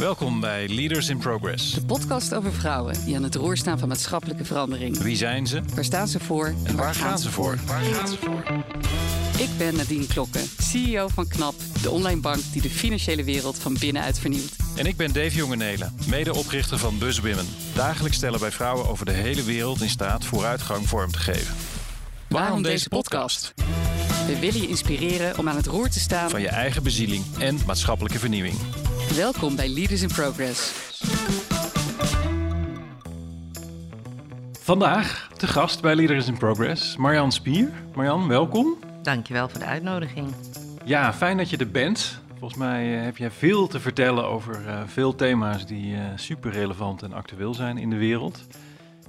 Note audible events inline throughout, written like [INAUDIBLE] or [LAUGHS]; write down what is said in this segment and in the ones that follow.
Welkom bij Leaders in Progress. De podcast over vrouwen die aan het roer staan van maatschappelijke verandering. Wie zijn ze? Waar staan ze voor? En waar gaan ze voor? Waar gaan ze voor? Ik ben Nadine Klokken, CEO van KNAP, de online bank die de financiële wereld van binnenuit vernieuwt. En ik ben Dave Jongenelen, medeoprichter van BuzzWomen. Dagelijks stellen wij vrouwen over de hele wereld in staat vooruitgang vorm te geven. Waarom deze podcast? We willen je inspireren om aan het roer te staan Van je eigen bezieling en maatschappelijke vernieuwing. Welkom bij Leaders in Progress. Vandaag te gast bij Leaders in Progress, Marjan Spier. Marjan, welkom. Dankjewel voor de uitnodiging. Ja, fijn dat je er bent. Volgens mij eh, heb jij veel te vertellen over eh, veel thema's die eh, super relevant en actueel zijn in de wereld.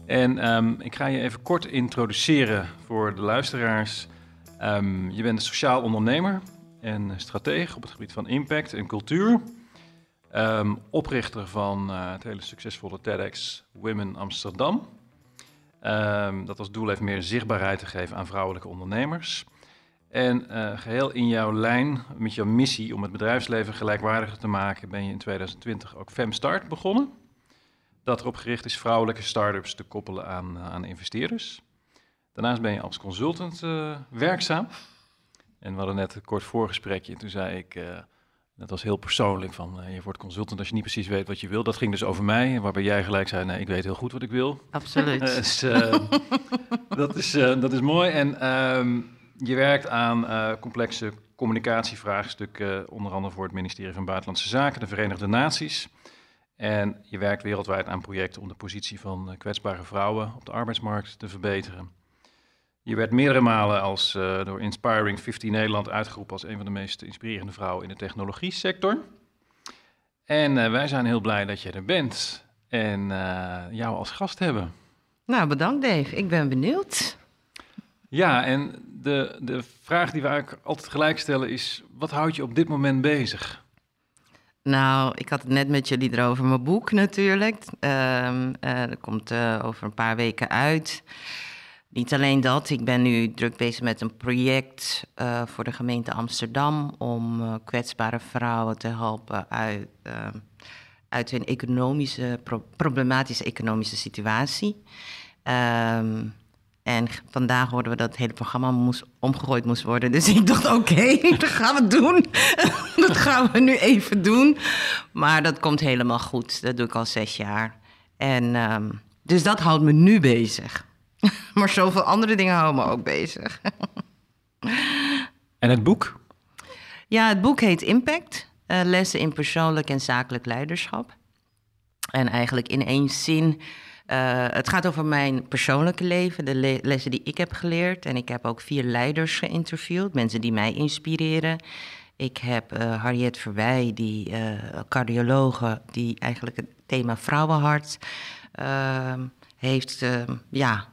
En ehm, ik ga je even kort introduceren voor de luisteraars. Ehm, je bent een sociaal ondernemer en stratege op het gebied van impact en cultuur. Ehm, oprichter van eh, het hele succesvolle TEDx Women Amsterdam. Ehm, dat als doel heeft meer zichtbaarheid te geven aan vrouwelijke ondernemers. En eh, geheel in jouw lijn met jouw missie om het bedrijfsleven gelijkwaardiger te maken, ben je in 2020 ook FemStart begonnen. Dat erop gericht is vrouwelijke start-ups te koppelen aan, eh, aan investeerders. Daarnaast ben je als consultant werkzaam. En we hadden net een kort voorgesprekje. Toen zei ik, dat was heel persoonlijk, van eh, je wordt consultant als je niet precies weet wat je wil. Dat ging dus over mij, waarbij jij gelijk zei, nee, ik weet heel goed wat ik wil. Absoluut. [LAUGHS] Dus, eh, dat, is, eh, dat is mooi. En ehm, je werkt aan eh, complexe communicatievraagstukken, onder andere voor het ministerie van Buitenlandse Zaken, de Verenigde Naties. En je werkt wereldwijd aan projecten om de positie van eh, kwetsbare vrouwen op de arbeidsmarkt te verbeteren. Je werd meerdere malen als, eh, door Inspiring 50 Nederland uitgeroepen als een van de meest inspirerende vrouwen in de technologie sector. En eh, wij zijn heel blij dat je er bent en eh, jou als gast hebben. nou, bedankt Dave. Ik ben benieuwd. Ja, en de, de vraag die we eigenlijk altijd gelijk stellen is: wat houdt je op dit moment bezig? Nou, ik had het net met jullie erover. Mijn boek natuurlijk. Ehm, eh, dat komt over een paar weken uit. Niet alleen dat, ik ben nu druk bezig met een project eh, voor de gemeente Amsterdam om eh, kwetsbare vrouwen te helpen uit, ehm, uit hun economische, pro- problematische economische situatie. Ehm, en vandaag hoorden we dat het hele programma moest, omgegooid moest worden. Dus ik dacht, oké, [LAUGHS] dat gaan we doen. [LAUGHS] dat gaan we nu even doen. Maar dat komt helemaal goed. Dat doe ik al zes jaar. En ehm, dus dat houdt me nu bezig. [LAUGHS] maar zoveel andere dingen houden me ook bezig. En het boek? Ja, het boek heet Impact. eh, lessen in persoonlijk en zakelijk leiderschap. En eigenlijk in één zin. eh, het gaat over mijn persoonlijke leven, de le- lessen die ik heb geleerd. En ik heb ook vier leiders geïnterviewd, mensen die mij inspireren. Ik heb eh Harriet Verwij, die eh cardiologe, die eigenlijk het thema vrouwenhart heeft ja,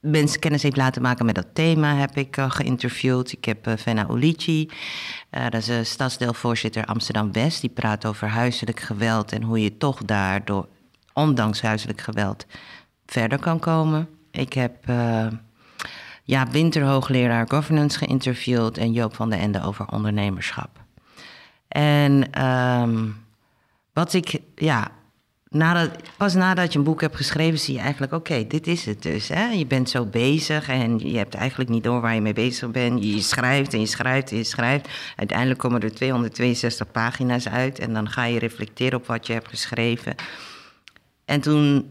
mensen kennis heeft laten maken met dat thema, heb ik eh, geïnterviewd. Ik heb uh, Venna Ulici, uh, dat is uh, stadsdeelvoorzitter Amsterdam-West. Die praat over huiselijk geweld en hoe je toch daardoor, ondanks huiselijk geweld, verder kan komen. Ik heb ja, winterhoogleraar governance geïnterviewd en Joop van den Ende over ondernemerschap. En um, wat ik, ja, Pas nadat je een boek hebt geschreven, zie je eigenlijk: oké, dit is het dus. Hè? Je bent zo bezig en je hebt eigenlijk niet door waar je mee bezig bent. Je schrijft en je schrijft en je schrijft. Uiteindelijk komen er 262 pagina's uit en dan ga je reflecteren op wat je hebt geschreven. En toen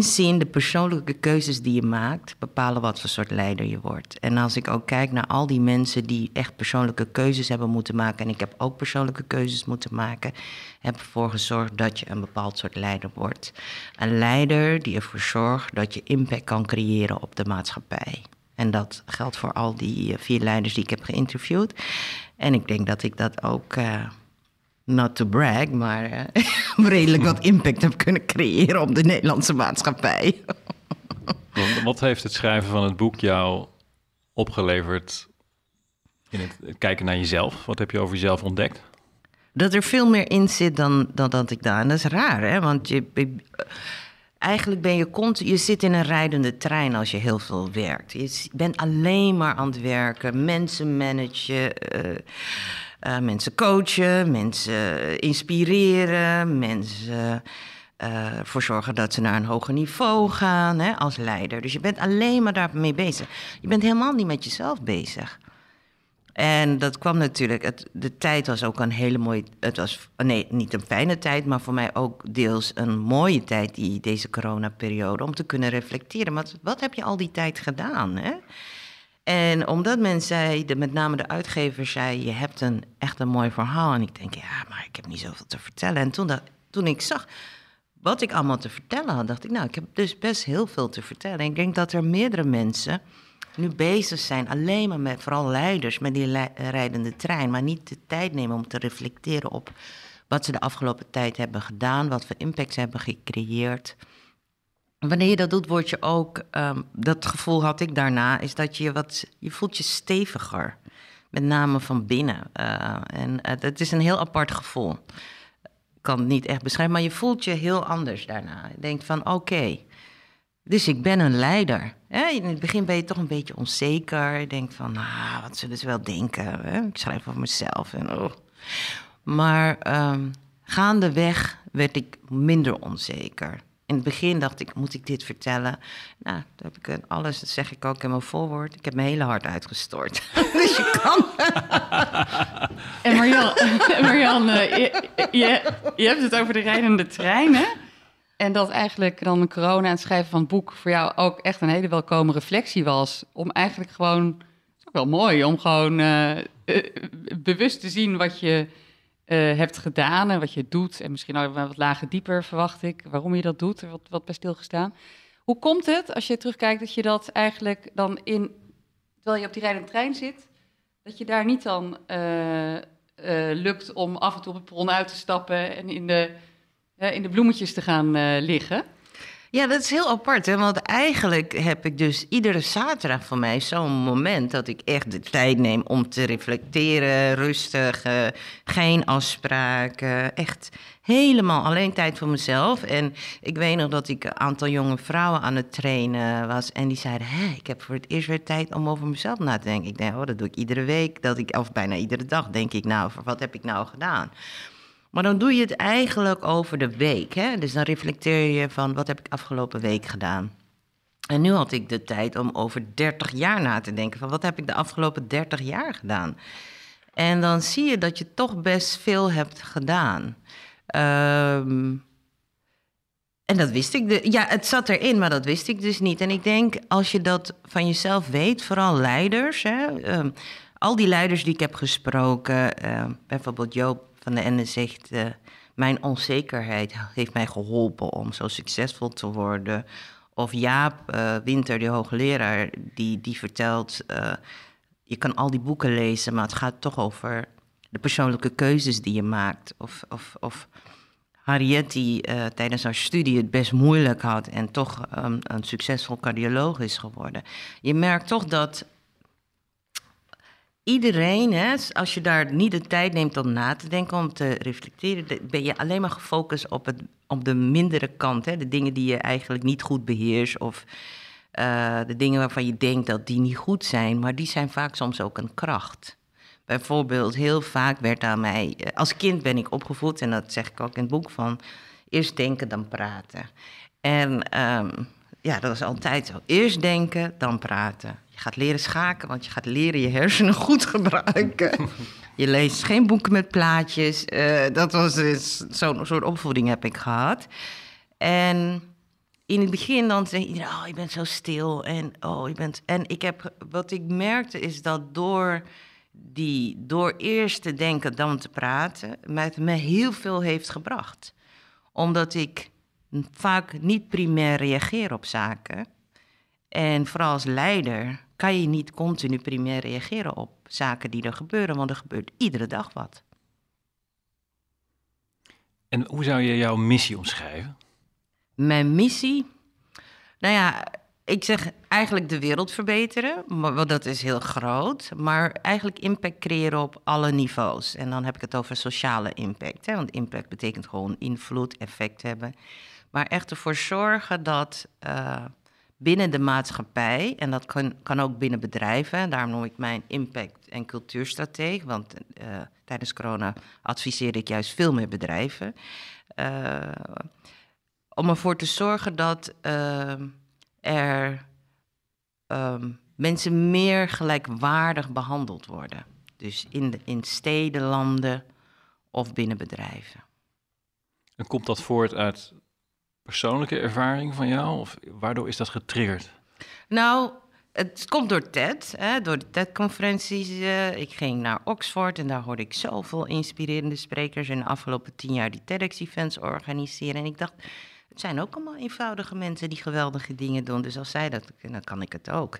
zin, de persoonlijke keuzes die je maakt, bepalen wat voor soort leider je wordt. En als ik ook kijk naar al die mensen die echt persoonlijke keuzes hebben moeten maken, en ik heb ook persoonlijke keuzes moeten maken, heb ervoor gezorgd dat je een bepaald soort leider wordt. Een leider die ervoor zorgt dat je impact kan creëren op de maatschappij. En dat geldt voor al die vier leiders die ik heb geïnterviewd. En ik denk dat ik dat ook. Uh, not to brag, maar [LAUGHS] uh, redelijk wat impact heb kunnen creëren op de Nederlandse maatschappij. Wat heeft het schrijven van het boek jou opgeleverd in het kijken naar jezelf? Wat heb je over jezelf ontdekt? Dat er veel meer in zit dan, dan dat ik daar. En dat is raar, hè? Want je, eigenlijk ben je continu... Je zit in een rijdende trein als je heel veel werkt. Je bent alleen maar aan het werken, mensen managen... Uh, eh, mensen coachen, mensen inspireren, mensen uh, ervoor zorgen dat ze naar een hoger niveau gaan hè, als leider. Dus je bent alleen maar daarmee bezig. Je bent helemaal niet met jezelf bezig. En dat kwam natuurlijk, het, de tijd was ook een hele mooie, het was, nee, niet een fijne tijd, maar voor mij ook deels een mooie tijd, die, deze coronaperiode, om te kunnen reflecteren. Maar wat heb je al die tijd gedaan? Hè? En omdat men zei, de, met name de uitgever zei, je hebt een, echt een mooi verhaal. En ik denk, ja, maar ik heb niet zoveel te vertellen. En toen, dat, toen ik zag wat ik allemaal te vertellen had, dacht ik, nou, ik heb dus best heel veel te vertellen. En ik denk dat er meerdere mensen nu bezig zijn, alleen maar met, vooral leiders, met die rijdende trein, maar niet de tijd nemen om te reflecteren op wat ze de afgelopen tijd hebben gedaan, wat voor impact ze hebben gecreëerd. Wanneer je dat doet, word je ook, um, dat gevoel had ik daarna, is dat je wat, je voelt je steviger. Met name van binnen. Uh, en het is een heel apart gevoel. Ik kan het niet echt beschrijven, maar je voelt je heel anders daarna. Je denkt van, oké, dus ik ben een leider. In het begin ben je toch een beetje onzeker. Je denkt van, nou, wat zullen ze wel denken? Ik schrijf over mezelf. En, oh. Maar um, gaandeweg werd ik minder onzeker. In het begin dacht ik, moet ik dit vertellen? Nou, dat heb ik alles, dat zeg ik ook in mijn voorwoord. Ik heb mijn hele hart uitgestort. [LAUGHS] dus je kan. en Marjan, [LAUGHS] Marjan je, je, je, hebt het over de rijdende treinen. En dat eigenlijk dan corona en het schrijven van het boek voor jou ook echt een hele welkome reflectie was. Om eigenlijk gewoon, het is ook wel mooi, om gewoon uh, bewust te zien wat je uh, hebt gedaan en wat je doet. En misschien wat lager dieper verwacht ik, waarom je dat doet, wat, wat bij stilgestaan. Hoe komt het, als je terugkijkt, dat je dat eigenlijk dan in, terwijl je op die rijdende trein zit, dat je daar niet dan lukt om af en toe op het perron uit te stappen en in de in de bloemetjes te gaan liggen. Ja, dat is heel apart, hè? want eigenlijk heb ik dus iedere zaterdag van mij zo'n moment dat ik echt de tijd neem om te reflecteren, rustig, uh, geen afspraken, echt helemaal alleen tijd voor mezelf. En ik weet nog dat ik een aantal jonge vrouwen aan het trainen was en die zeiden, hé, ik heb voor het eerst weer tijd om over mezelf na te denken. Ik denk, oh, dat doe ik iedere week, dat ik, of bijna iedere dag denk ik nou, voor wat heb ik nou gedaan? Maar dan doe je het eigenlijk over de week. Hè? Dus dan reflecteer je van wat heb ik afgelopen week gedaan. En nu had ik de tijd om over 30 jaar na te denken van wat heb ik de afgelopen 30 jaar gedaan. En dan zie je dat je toch best veel hebt gedaan. Um, en dat wist ik. De, ja, het zat erin, maar dat wist ik dus niet. En ik denk, als je dat van jezelf weet, vooral leiders, hè, um, al die leiders die ik heb gesproken, uh, bijvoorbeeld Joop van de Ende zegt... Uh, mijn onzekerheid heeft mij geholpen om zo succesvol te worden. Of Jaap uh, Winter, de hoogleraar, die, die vertelt... Uh, je kan al die boeken lezen, maar het gaat toch over de persoonlijke keuzes die je maakt. Of, of, of Harriet, die tijdens haar studie het best moeilijk had... en toch um, een succesvol cardioloog is geworden. Je merkt toch dat iedereen, hè, als je daar niet de tijd neemt om na te denken, om te reflecteren, ben je alleen maar gefocust op, het, op de mindere kant. Hè, de dingen die je eigenlijk niet goed beheerst of uh, de dingen waarvan je denkt dat die niet goed zijn, maar die zijn vaak soms ook een kracht. Bijvoorbeeld, heel vaak werd aan mij, eh, als kind ben ik opgevoed, en dat zeg ik ook in het boek van, eerst denken dan praten. En um, ja, dat is altijd zo. Eerst denken, dan praten. Je gaat leren schaken, want je gaat leren je hersenen [LAUGHS] goed gebruiken. Je leest geen boeken met plaatjes. Uh, dat was dus zo'n soort opvoeding heb ik gehad. En in het begin dan zei iedereen, oh, je bent zo stil. En, oh, je bent... en ik heb, wat ik merkte is dat door, die, door eerst te denken, dan te praten... mij me heel veel heeft gebracht. Omdat ik vaak niet primair reageer op zaken. En vooral als leider kan je niet continu primair reageren op zaken die er gebeuren, want er gebeurt iedere dag wat. En hoe zou je jouw missie omschrijven? Mijn missie? Nou ja, ik zeg eigenlijk de wereld verbeteren, want dat is heel groot. Maar eigenlijk impact creëren op alle niveaus. En dan heb ik het over sociale impact. Hè? Want impact betekent gewoon invloed, effect hebben. Maar echt ervoor zorgen dat uh, binnen de maatschappij. En dat kan, kan ook binnen bedrijven. Daarom noem ik mijn impact- en cultuurstrateeg. Want uh, tijdens corona adviseer ik juist veel meer bedrijven. Uh, om ervoor te zorgen dat uh, er um, mensen meer gelijkwaardig behandeld worden. Dus in, de, in steden, landen of binnen bedrijven. En komt dat voort uit persoonlijke ervaring van jou? Of waardoor is dat getriggerd? Nou, het komt door TED, hè, door de TED-conferenties. Uh, ik ging naar Oxford en daar hoorde ik zoveel inspirerende sprekers in de afgelopen tien jaar die TEDx-events organiseren. En ik dacht, het zijn ook allemaal eenvoudige mensen die geweldige dingen doen. Dus als zij dat kunnen, dan kan ik het ook.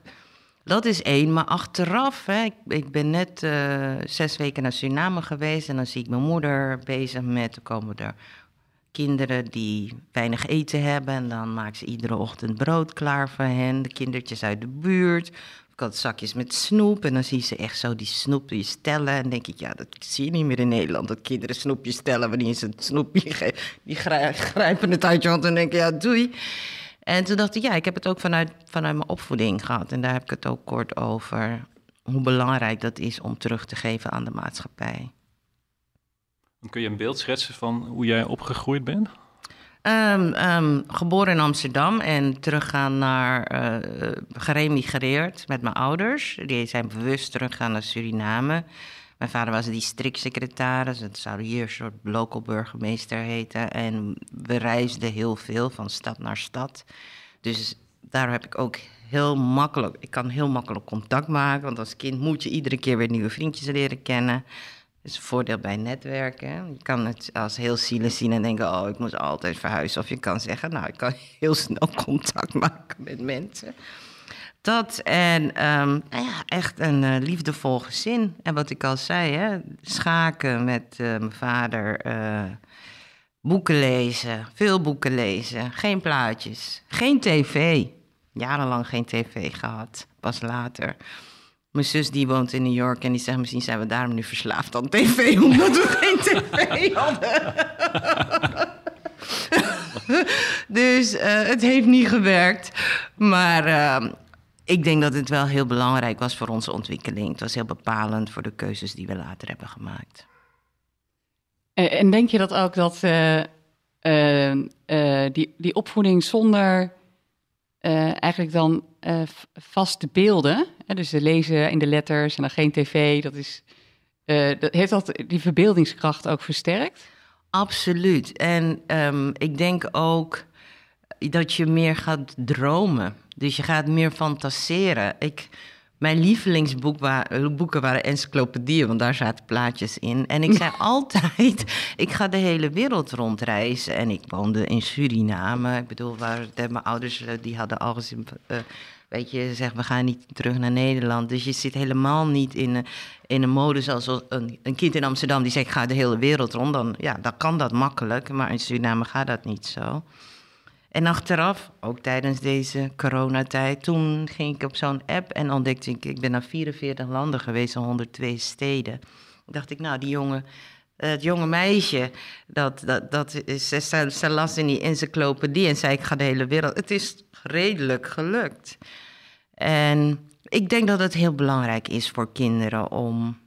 Dat is één, maar achteraf, hè, ik, ben net uh, zes weken naar Suriname geweest en dan zie ik mijn moeder bezig met, er komen er kinderen die weinig eten hebben en dan maakt ze iedere ochtend brood klaar voor hen, de kindertjes uit de buurt. Ik had zakjes met snoep en dan zie ze echt zo die snoepjes stellen. En denk ik, ja, dat zie je niet meer in Nederland. Dat kinderen snoepjes stellen wanneer ze het snoepje [LAUGHS] geven. Die grijpen het uit je hand en denken, ja, doei. En toen dacht ik, ja, ik heb het ook vanuit, vanuit mijn opvoeding gehad. En daar heb ik het ook kort over. Hoe belangrijk dat is om terug te geven aan de maatschappij. Kun je een beeld schetsen van hoe jij opgegroeid bent? Um, geboren in Amsterdam en teruggaan naar, uh, geremigreerd met mijn ouders. Die zijn bewust teruggegaan naar Suriname. Mijn vader was districtsecretaris, het zou hier een soort local burgemeester heten. En we reisden heel veel van stad naar stad. Dus daar heb ik ook heel makkelijk, ik kan heel makkelijk contact maken. Want als kind moet je iedere keer weer nieuwe vriendjes leren kennen. Dat is een voordeel bij netwerken. Je kan het als heel zielig zien en denken: oh, ik moet altijd verhuizen. Of je kan zeggen: nou, ik kan [LAUGHS] heel snel contact maken met mensen. Dat en um, nou ja, echt een uh, liefdevol gezin. En wat ik al zei, hè, schaken met uh, mijn vader, uh, boeken lezen, veel boeken lezen, geen plaatjes, geen tv. Jarenlang geen tv gehad, pas later. Mijn zus die woont in New York en die zegt misschien zijn we daarom nu verslaafd aan tv, [LAUGHS] omdat we geen tv hadden. [LAUGHS] dus uh, het heeft niet gewerkt. Maar uh, ik denk dat het wel heel belangrijk was voor onze ontwikkeling. Het was heel bepalend voor de keuzes die we later hebben gemaakt. En denk je dat ook dat uh, die, die opvoeding zonder eigenlijk dan vaste beelden, dus lezen in de letters en dan geen tv, dat is, dat, heeft dat die verbeeldingskracht ook versterkt? Absoluut. En um, ik denk ook dat je meer gaat dromen. Dus je gaat meer fantaseren. Ik, mijn lievelingsboeken waren encyclopedieën, want daar zaten plaatjes in. En ik zei [LAUGHS] altijd, ik ga de hele wereld rondreizen. En ik woonde in Suriname. Ik bedoel, waar de, mijn ouders eh, die hadden al gezien... Uh, weet je, zeg, we gaan niet terug naar Nederland. Dus je zit helemaal niet in, in een modus als een, een kind in Amsterdam die zegt, ik ga de hele wereld rond. Dan, ja, dan kan dat makkelijk, maar in Suriname gaat dat niet zo. En achteraf, ook tijdens deze coronatijd, toen ging ik op zo'n app en ontdekte ik, ik ben naar 44 landen geweest, in 102 steden. dacht ik, nou, die jongen, het jonge meisje, dat, dat, dat is, ze, ze las in die encyclopedie en zei, ik ga de hele wereld. Het is redelijk gelukt. En ik denk dat het heel belangrijk is voor kinderen om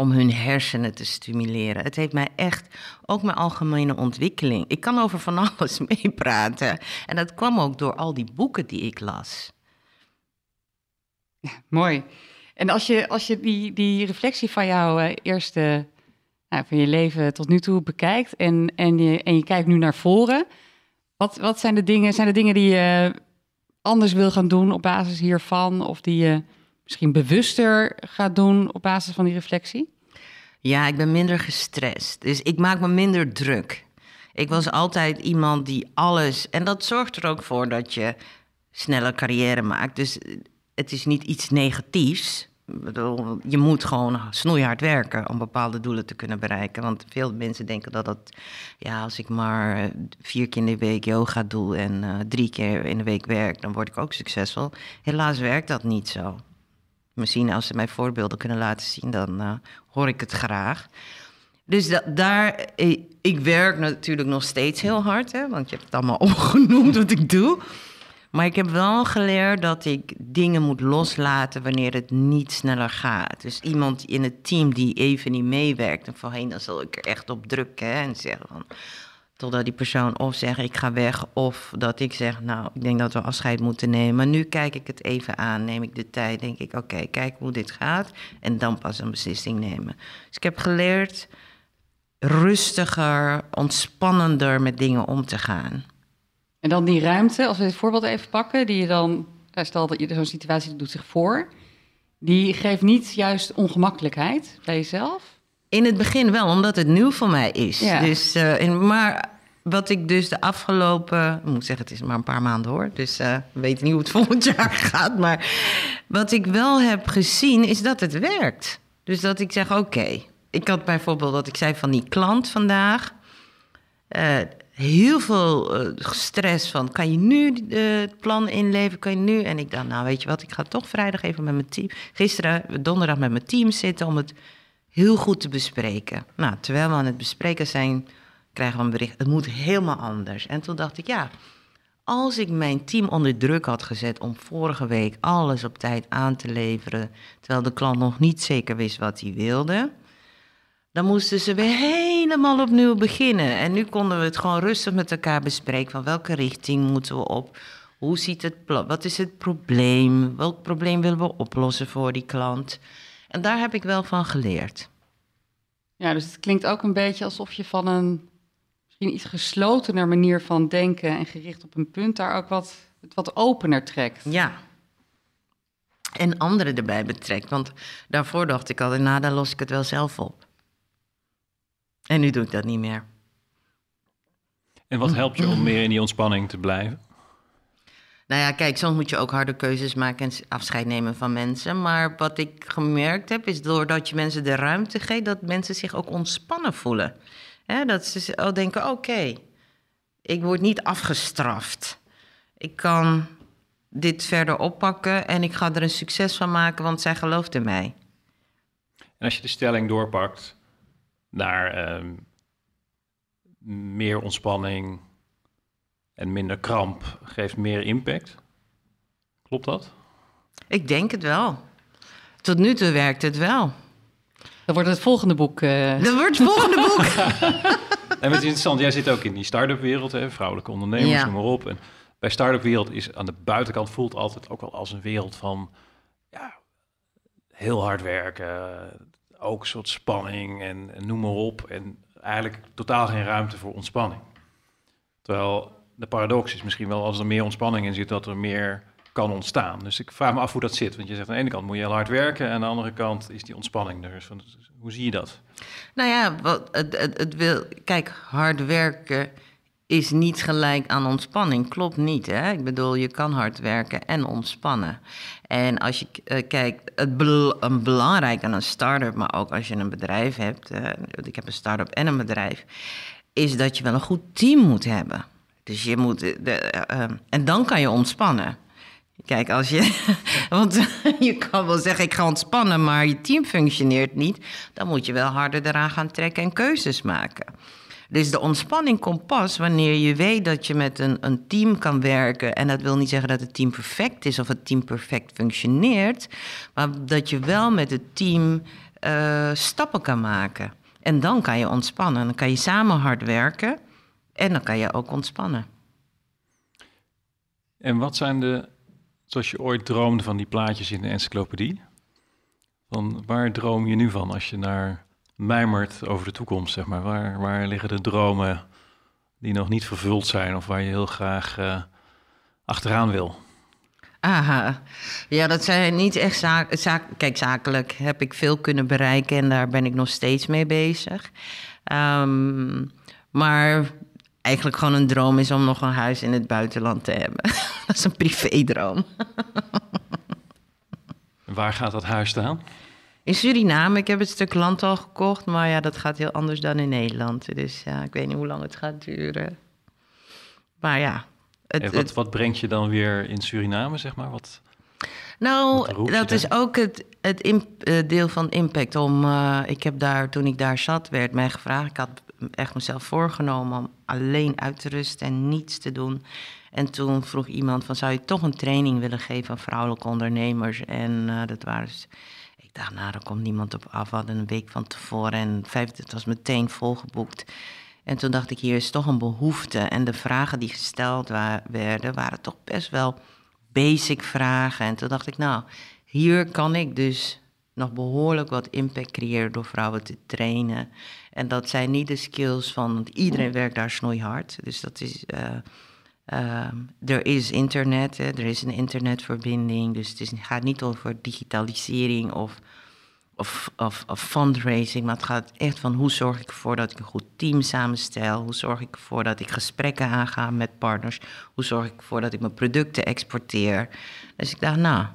om hun hersenen te stimuleren. Het heeft mij echt, ook mijn algemene ontwikkeling. Ik kan over van alles [LAUGHS] meepraten. En dat kwam ook door al die boeken die ik las. Mooi. En als je, als je die, die reflectie van jouw uh, eerste, nou, van je leven tot nu toe bekijkt en, en, je, en je kijkt nu naar voren, wat, wat zijn de dingen, zijn de dingen die je anders wil gaan doen op basis hiervan? Of die je misschien bewuster gaat doen op basis van die reflectie? Ja, ik ben minder gestrest. Dus ik maak me minder druk. Ik was altijd iemand die alles. En dat zorgt er ook voor dat je sneller carrière maakt. Dus het is niet iets negatiefs. Je moet gewoon snoeihard werken om bepaalde doelen te kunnen bereiken. Want veel mensen denken dat dat, ja, als ik maar vier keer in de week yoga doe en uh, drie keer in de week werk, dan word ik ook succesvol. Helaas werkt dat niet zo. Misschien als ze mij voorbeelden kunnen laten zien, dan uh, hoor ik het graag. Dus da daar, ik, ik, werk natuurlijk nog steeds heel hard, hè, want je hebt het allemaal [LAUGHS] opgenoemd wat ik doe. Maar ik heb wel geleerd dat ik dingen moet loslaten wanneer het niet sneller gaat. Dus iemand in het team die even niet meewerkt. En voorheen dan zal ik er echt op drukken en zeggen van... Totdat die persoon of zegt ik ga weg, of dat ik zeg, nou, ik denk dat we afscheid moeten nemen. Maar nu kijk ik het even aan, neem ik de tijd, denk ik, oké, kijk hoe dit gaat. En dan pas een beslissing nemen. Dus ik heb geleerd rustiger, ontspannender met dingen om te gaan. En dan die ruimte, als we dit voorbeeld even pakken, die je dan, stel dat je zo'n situatie doet zich voor, die geeft niet juist ongemakkelijkheid bij jezelf? In het begin wel, omdat het nieuw voor mij is. Ja. Dus, uh, in, maar wat ik dus de afgelopen... Ik moet zeggen, het is maar een paar maanden hoor. Dus uh, we weten niet hoe het [LAUGHS] volgend jaar gaat. Maar wat ik wel heb gezien, is dat het werkt. Dus dat ik zeg, oké. Okay. Ik had bijvoorbeeld dat ik zei van die klant vandaag... Uh, heel veel uh, stress van, kan je nu uh, het plan inleveren, kan je nu? En ik dacht, nou weet je wat, ik ga toch vrijdag even met mijn team... Gisteren, donderdag met mijn team zitten om het heel goed te bespreken. Nou, terwijl we aan het bespreken zijn, krijgen we een bericht. Het moet helemaal anders. En toen dacht ik, ja, als ik mijn team onder druk had gezet om vorige week alles op tijd aan te leveren, terwijl de klant nog niet zeker wist wat hij wilde, dan moesten ze weer helemaal opnieuw beginnen. En nu konden we het gewoon rustig met elkaar bespreken van welke richting moeten we op. Hoe ziet het? Wat is het probleem? Welk probleem willen we oplossen voor die klant? En daar heb ik wel van geleerd. Ja, dus het klinkt ook een beetje alsof je van een misschien iets geslotener manier van denken en gericht op een punt daar ook wat, het wat opener trekt. Ja. En anderen erbij betrekt. Want daarvoor dacht ik al, nou, dan los ik het wel zelf op. En nu doe ik dat niet meer. En wat helpt je om meer in die ontspanning te blijven? Nou ja, kijk, soms moet je ook harde keuzes maken en afscheid nemen van mensen. Maar wat ik gemerkt heb, is doordat je mensen de ruimte geeft, dat mensen zich ook ontspannen voelen. He, dat ze ook denken: oké, okay, ik word niet afgestraft. Ik kan dit verder oppakken en ik ga er een succes van maken, want zij gelooft in mij. En als je de stelling doorpakt naar uh, meer ontspanning, en minder kramp geeft meer impact. Klopt dat? Ik denk het wel. Tot nu toe werkt het wel. Dan wordt het volgende boek. Uh... Dat wordt het volgende [LAUGHS] boek. en het is interessant, jij zit ook in die start-up wereld, hè, vrouwelijke ondernemers, ja. noem maar op. En bij start-up wereld is aan de buitenkant voelt altijd ook wel als een wereld van ja, heel hard werken, ook een soort spanning en, noem maar op. En eigenlijk totaal geen ruimte voor ontspanning. Terwijl de paradox is misschien wel als er meer ontspanning in zit, dat er meer kan ontstaan. Dus ik vraag me af hoe dat zit. Want je zegt aan de ene kant moet je heel hard werken, en aan de andere kant is die ontspanning er. Dus hoe zie je dat? Nou ja, wat, het, het wil, kijk, hard werken is niet gelijk aan ontspanning. Klopt niet. Hè? Ik bedoel, je kan hard werken en ontspannen. En als je uh, kijkt, het een belangrijk aan een start-up, maar ook als je een bedrijf hebt, uh, ik heb een start-up en een bedrijf, is dat je wel een goed team moet hebben. Dus je moet. De, uh, en dan kan je ontspannen. Kijk, als je. [LAUGHS] Want [LAUGHS] je kan wel zeggen: ik ga ontspannen, maar je team functioneert niet. Dan moet je wel harder eraan gaan trekken en keuzes maken. Dus de ontspanning komt pas wanneer je weet dat je met een, een team kan werken. En dat wil niet zeggen dat het team perfect is of het team perfect functioneert. Maar dat je wel met het team uh, stappen kan maken. En dan kan je ontspannen. Dan kan je samen hard werken. En dan kan je ook ontspannen. En wat zijn de, zoals je ooit droomde van die plaatjes in de encyclopedie? Van waar droom je nu van als je naar mijmert over de toekomst, zeg maar? Waar, waar liggen de dromen die nog niet vervuld zijn of waar je heel graag uh, achteraan wil? Aha, ja, dat zijn niet echt zaak. Kijk, zakelijk heb ik veel kunnen bereiken en daar ben ik nog steeds mee bezig. Um, maar eigenlijk gewoon een droom is om nog een huis in het buitenland te hebben. [LAUGHS] dat is een privédroom. Waar gaat dat huis staan? In Suriname. Ik heb het stuk land al gekocht, maar ja, dat gaat heel anders dan in Nederland. Dus ja, ik weet niet hoe lang het gaat duren. Maar ja. Het, wat, wat brengt je dan weer in Suriname, zeg maar? Wat... Nou, dat is ook het, het eh, deel van impact. Om, uh, ik heb daar, toen ik daar zat, werd mij gevraagd. Ik had echt mezelf voorgenomen om alleen uit te rusten en niets te doen. En toen vroeg iemand van, zou je toch een training willen geven aan vrouwelijke ondernemers? En uh, dat waren dus, ik dacht, nou, daar komt niemand op af. We hadden een week van tevoren en vijf, het was meteen volgeboekt. En toen dacht ik, hier is toch een behoefte. En de vragen die gesteld werden, waren toch best wel basic vragen. En toen dacht ik, nou, hier kan ik dus nog behoorlijk wat impact creëren door vrouwen te trainen. En dat zijn niet de skills van, iedereen werkt daar snoeihard. Dus dat is, uh, uh, er is internet, hè, er is een internetverbinding. Dus het is, gaat niet over digitalisering of of, of, of, fundraising, maar het gaat echt van hoe zorg ik ervoor dat ik een goed team samenstel, hoe zorg ik ervoor dat ik gesprekken aanga met partners, hoe zorg ik ervoor dat ik mijn producten exporteer. Dus ik dacht, nou,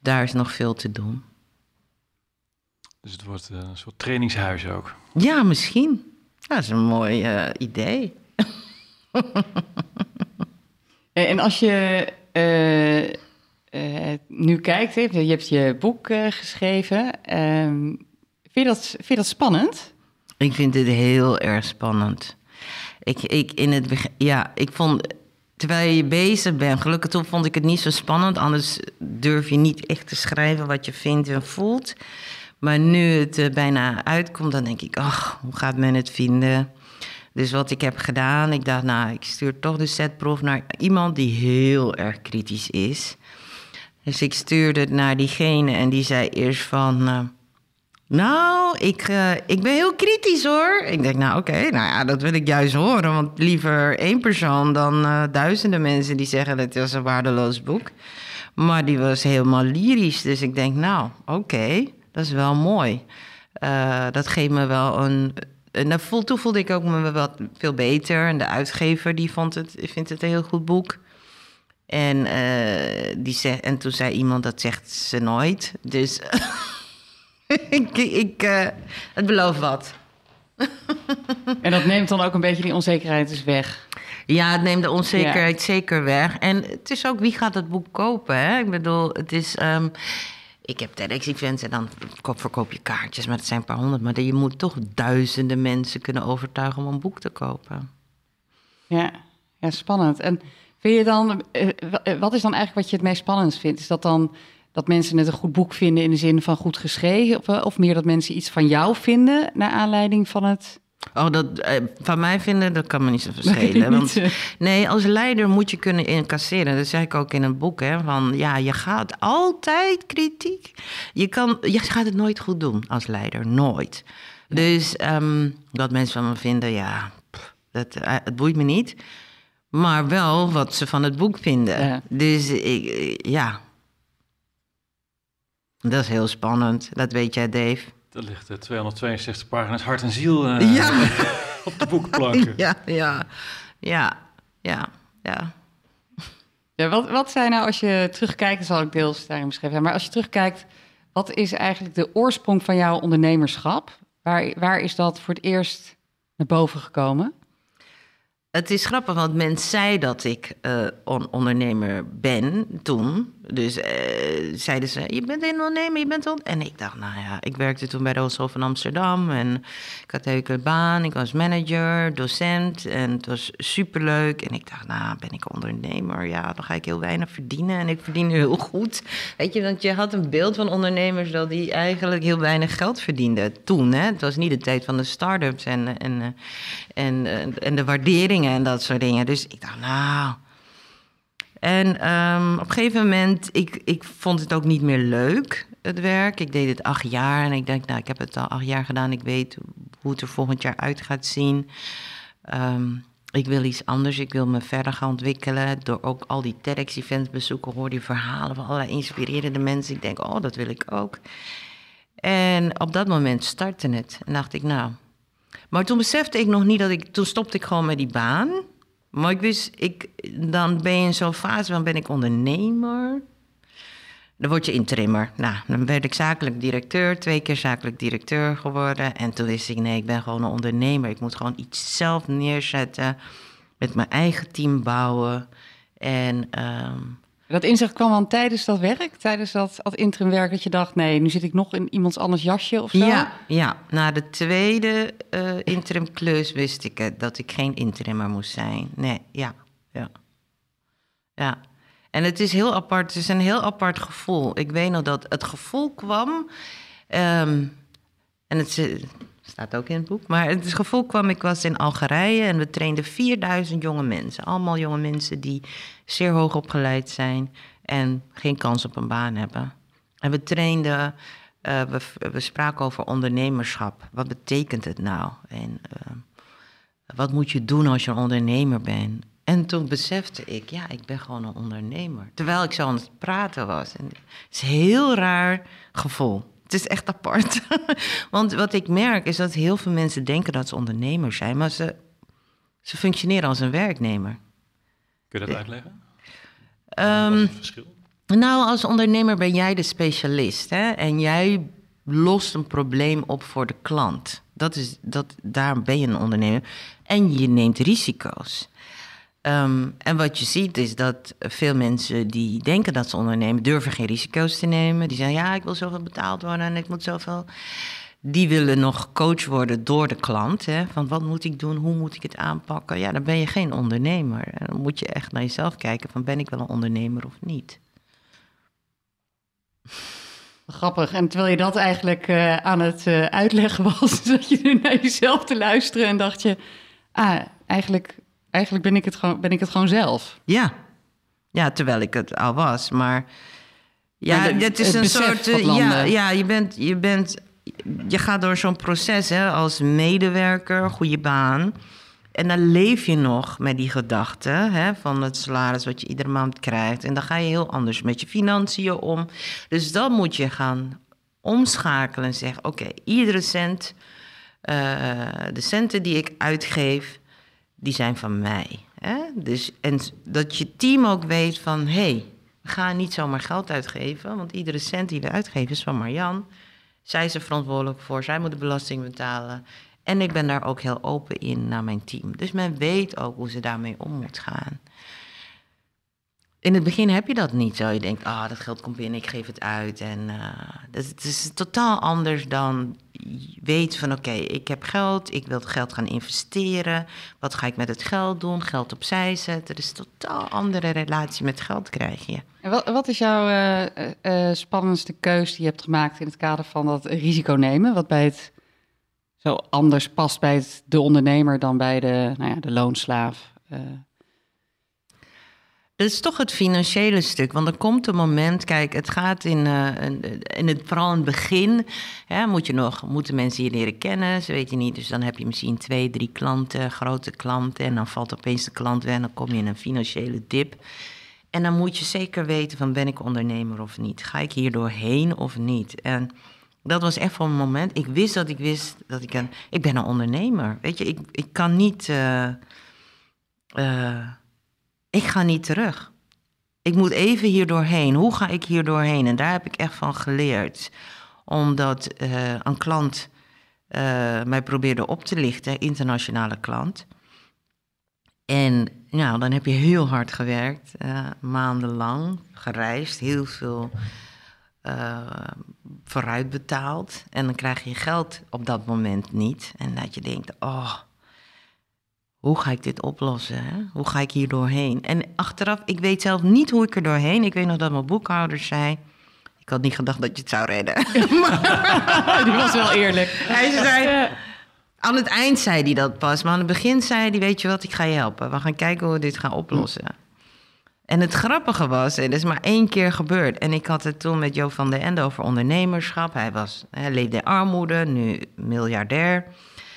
daar is nog veel te doen. Dus het wordt eh, een soort trainingshuis ook. Ja, misschien. Dat is een mooi uh, idee. [LAUGHS] en als je uh, uh, nu kijkt, je hebt je boek geschreven. Uh, vind, je dat, vind dat spannend? Ik vind het heel erg spannend. Ik, ik, in het ja, ik vond, terwijl je bezig bent, gelukkig toen vond ik het niet zo spannend. Anders durf je niet echt te schrijven wat je vindt en voelt. Maar nu het bijna uitkomt, dan denk ik, ach, hoe gaat men het vinden? Dus wat ik heb gedaan, ik dacht, nou, ik stuur toch de setproef naar iemand die heel erg kritisch is. Dus ik stuurde het naar diegene en die zei eerst van... Uh, nou, ik, uh, ik ben heel kritisch hoor. Ik denk, nou oké, nou ja, dat wil ik juist horen. Want liever één persoon dan uh, duizenden mensen die zeggen... dat het is een waardeloos boek. Maar die was helemaal lyrisch. Dus ik denk, nou oké, dat is wel mooi. dat geeft me wel een... En toen voelde ik ook me wat veel beter. En de uitgever die vond het, vindt het een heel goed boek. En, uh, die zei, en toen zei iemand, dat zegt ze nooit. Dus [LAUGHS] ik, ik uh, het beloof wat. [LAUGHS] en dat neemt dan ook een beetje die onzekerheid dus weg? Ja, het neemt de onzekerheid zeker weg. En het is ook, wie gaat het boek kopen? Hè? Ik bedoel, het is... Um, ik heb TEDx-events en dan verkoop je kaartjes, maar het zijn een paar honderd. Maar je moet toch duizenden mensen kunnen overtuigen om een boek te kopen. Ja, ja spannend. En Vind je dan, eh, eh, wat is dan eigenlijk wat je het meest spannend vindt? Is dat dan dat mensen het een goed boek vinden in de zin van goed geschreven? Of, eh, of meer dat mensen iets van jou vinden naar aanleiding van het Oh, dat van mij vinden, dat kan me niet zo verschillen. want, nee, als leider moet je kunnen incasseren. Dat zeg ik ook in een boek. Hè, van ja, je gaat altijd kritiek. Je, kan, je gaat het nooit goed doen als leider. Nooit. Dus um, wat mensen van me vinden, ja, dat, het boeit me niet maar wel wat ze van het boek vinden. Dus ik, ja. Dat is heel spannend, dat weet jij, Dave. Er ligt 262 pagina's hart en ziel uh, ja. [LAUGHS] op de boekplanken. [LAUGHS] Ja, ja, ja, ja, ja. Ja, wat, wat zijn nou, als je terugkijkt, dat zal ik deels daarin beschrijven, maar als je terugkijkt, wat is eigenlijk de oorsprong van jouw ondernemerschap? Waar, waar is dat voor het eerst naar boven gekomen? Het is grappig, want men zei dat ik uh, ondernemer ben toen. Dus uh, zeiden ze, je bent een ondernemer, je bent on En ik dacht, nou ja, ik werkte toen bij Rooshof van Amsterdam. En ik had een baan, ik was manager, docent. En het was superleuk. En ik dacht, nou, ben ik ondernemer? Ja, dan ga ik heel weinig verdienen. En ik verdien heel goed. Weet je, want je had een beeld van ondernemers dat die eigenlijk heel weinig geld verdienden toen. Hè? Het was niet de tijd van de start-ups en, en, en, en de waarderingen en dat soort dingen. Dus ik dacht, nou en um, op een gegeven moment, ik, ik vond het ook niet meer leuk, het werk. Ik deed het acht jaar en ik denk, nou, ik heb het al acht jaar gedaan. Ik weet hoe het er volgend jaar uit gaat zien. Um, ik wil iets anders, ik wil me verder gaan ontwikkelen. Door ook al die TEDx-events bezoeken, hoor die verhalen van allerlei inspirerende mensen. Ik denk, oh, dat wil ik ook. En op dat moment startte het. En dacht ik, nou... Maar toen besefte ik nog niet dat ik... Toen stopte ik gewoon met die baan... Maar ik wist, ik, dan ben je in zo'n fase, dan ben ik ondernemer. Dan word je intrimmer. Nou, dan werd ik zakelijk directeur, twee keer zakelijk directeur geworden. En toen wist ik, nee, ik ben gewoon een ondernemer. Ik moet gewoon iets zelf neerzetten, met mijn eigen team bouwen. En um, Dat inzicht kwam dan tijdens dat werk, tijdens dat, dat interimwerk, dat je dacht, nee, nu zit ik nog in iemands anders jasje of zo? Ja, ja. na de tweede uh, interim klus wist ik het, dat ik geen interimmer moest zijn. Nee, ja, ja. Ja. En het is heel apart, het is een heel apart gevoel. Ik weet nog dat het gevoel kwam, um, en het staat ook in het boek, maar het gevoel kwam, ik was in Algerije en we trainden 4000 jonge mensen. Allemaal jonge mensen die zeer hoog opgeleid zijn en geen kans op een baan hebben. En we trainden, uh, we, spraken over ondernemerschap. Wat betekent het nou? En uh, wat moet je doen als je een ondernemer bent? En toen besefte ik, ja, ik ben gewoon een ondernemer. Terwijl ik zo aan het praten was. Het is een heel raar gevoel. Het is echt apart. [LAUGHS] Want wat ik merk is dat heel veel mensen denken dat ze ondernemers zijn, maar ze, ze functioneren als een werknemer. Kun je dat uitleggen? Um, Wat is het verschil? Nou, als ondernemer ben jij de specialist hè? en jij lost een probleem op voor de klant. Dat is, dat, daar ben je een ondernemer. En je neemt risico's. Um, en wat je ziet is dat veel mensen die denken dat ze ondernemen, durven geen risico's te nemen. Die zeggen, ja, ik wil zoveel betaald worden en ik moet zoveel. Die willen nog gecoacht worden door de klant. Hè? Van wat moet ik doen, hoe moet ik het aanpakken? Ja, dan ben je geen ondernemer. Dan moet je echt naar jezelf kijken van ben ik wel een ondernemer of niet. Grappig. En terwijl je dat eigenlijk uh, aan het uh, uitleggen was, [LAUGHS] zat je nu naar jezelf te luisteren en dacht je, ah, eigenlijk eigenlijk ben ik het gewoon, ben ik het gewoon zelf. Ja. ja, terwijl ik het al was. Maar ja, het is een soort. Uh, ja, ja, je bent. Je, bent, je gaat door zo'n proces hè, als medewerker, goede baan. En dan leef je nog met die gedachte hè, van het salaris wat je iedere maand krijgt. En dan ga je heel anders met je financiën om. Dus dan moet je gaan omschakelen en zeggen: oké, iedere cent, uh, de centen die ik uitgeef, die zijn van mij. Hè? Dus, en dat je team ook weet van, hé, hey, we gaan niet zomaar geld uitgeven, want iedere cent die we uitgeven is van Marjan. Zij is er verantwoordelijk voor, zij moet de belasting betalen. En ik ben daar ook heel open in naar mijn team. Dus men weet ook hoe ze daarmee om moet gaan. In het begin heb je dat niet zo. Je denkt, ah, dat geld komt binnen, ik geef het uit. En uh, het is totaal anders dan weet van, oké, ik heb geld, ik wil het geld gaan investeren. Wat ga ik met het geld doen? Geld opzij zetten. Dus een totaal andere relatie met geld krijg je. En wat, wat is jouw uh, spannendste keus die je hebt gemaakt in het kader van dat risico nemen? Wat bij het zo anders past bij het, de ondernemer dan bij de, nou ja, de loonslaaf? Dat is toch het financiële stuk. Want er komt een moment, kijk, het gaat in, uh, in het, vooral in het begin. Moet je nog, moeten mensen je leren kennen, ze weet je niet. Dus dan heb je misschien twee, drie klanten, grote klanten. En dan valt opeens de klant weg en dan kom je in een financiële dip. En dan moet je zeker weten van ben ik ondernemer of niet? Ga ik hier doorheen of niet? En dat was echt voor een moment. Ik wist dat ik wist dat ik een. Ik ben een ondernemer. Weet je, ik, ik kan niet. Uh, uh, ik ga niet terug. Ik moet even hier doorheen. Hoe ga ik hier doorheen? En daar heb ik echt van geleerd. Omdat uh, een klant uh, mij probeerde op te lichten, internationale klant. En nou, dan heb je heel hard gewerkt, uh, maandenlang, gereisd, heel veel vooruit betaald. En dan krijg je geld op dat moment niet. En dat je denkt, oh, hoe ga ik dit oplossen? Hè? Hoe ga ik hier doorheen? En achteraf, ik weet zelf niet hoe ik er doorheen. Ik weet nog dat mijn boekhouder zei. Ik had niet gedacht dat je het zou redden. [LAUGHS] Die was wel eerlijk. Hij zei. Aan het eind zei hij dat pas, maar aan het begin zei hij: Weet je wat, ik ga je helpen. We gaan kijken hoe we dit gaan oplossen. En het grappige was, het is maar één keer gebeurd. En ik had het toen met Jo van der Ende over ondernemerschap. Hij, was, hij leefde in armoede, nu miljardair.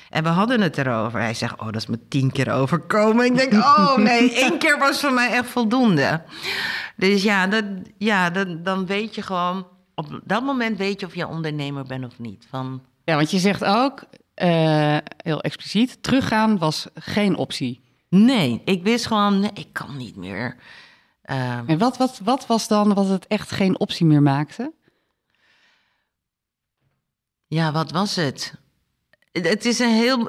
En we hadden het erover. Hij zegt, oh, dat is me tien keer overkomen. Ik denk, oh nee, [LAUGHS] één keer was voor mij echt voldoende. Dus ja, dat, ja dat, dan weet je gewoon... Op dat moment weet je of je ondernemer bent of niet. Van... Ja, want je zegt ook, uh, heel expliciet... teruggaan was geen optie. Nee, ik wist gewoon, nee, ik kan niet meer. Uh, en wat, wat, wat was dan wat het echt geen optie meer maakte? Ja, wat was het? Het is een heel.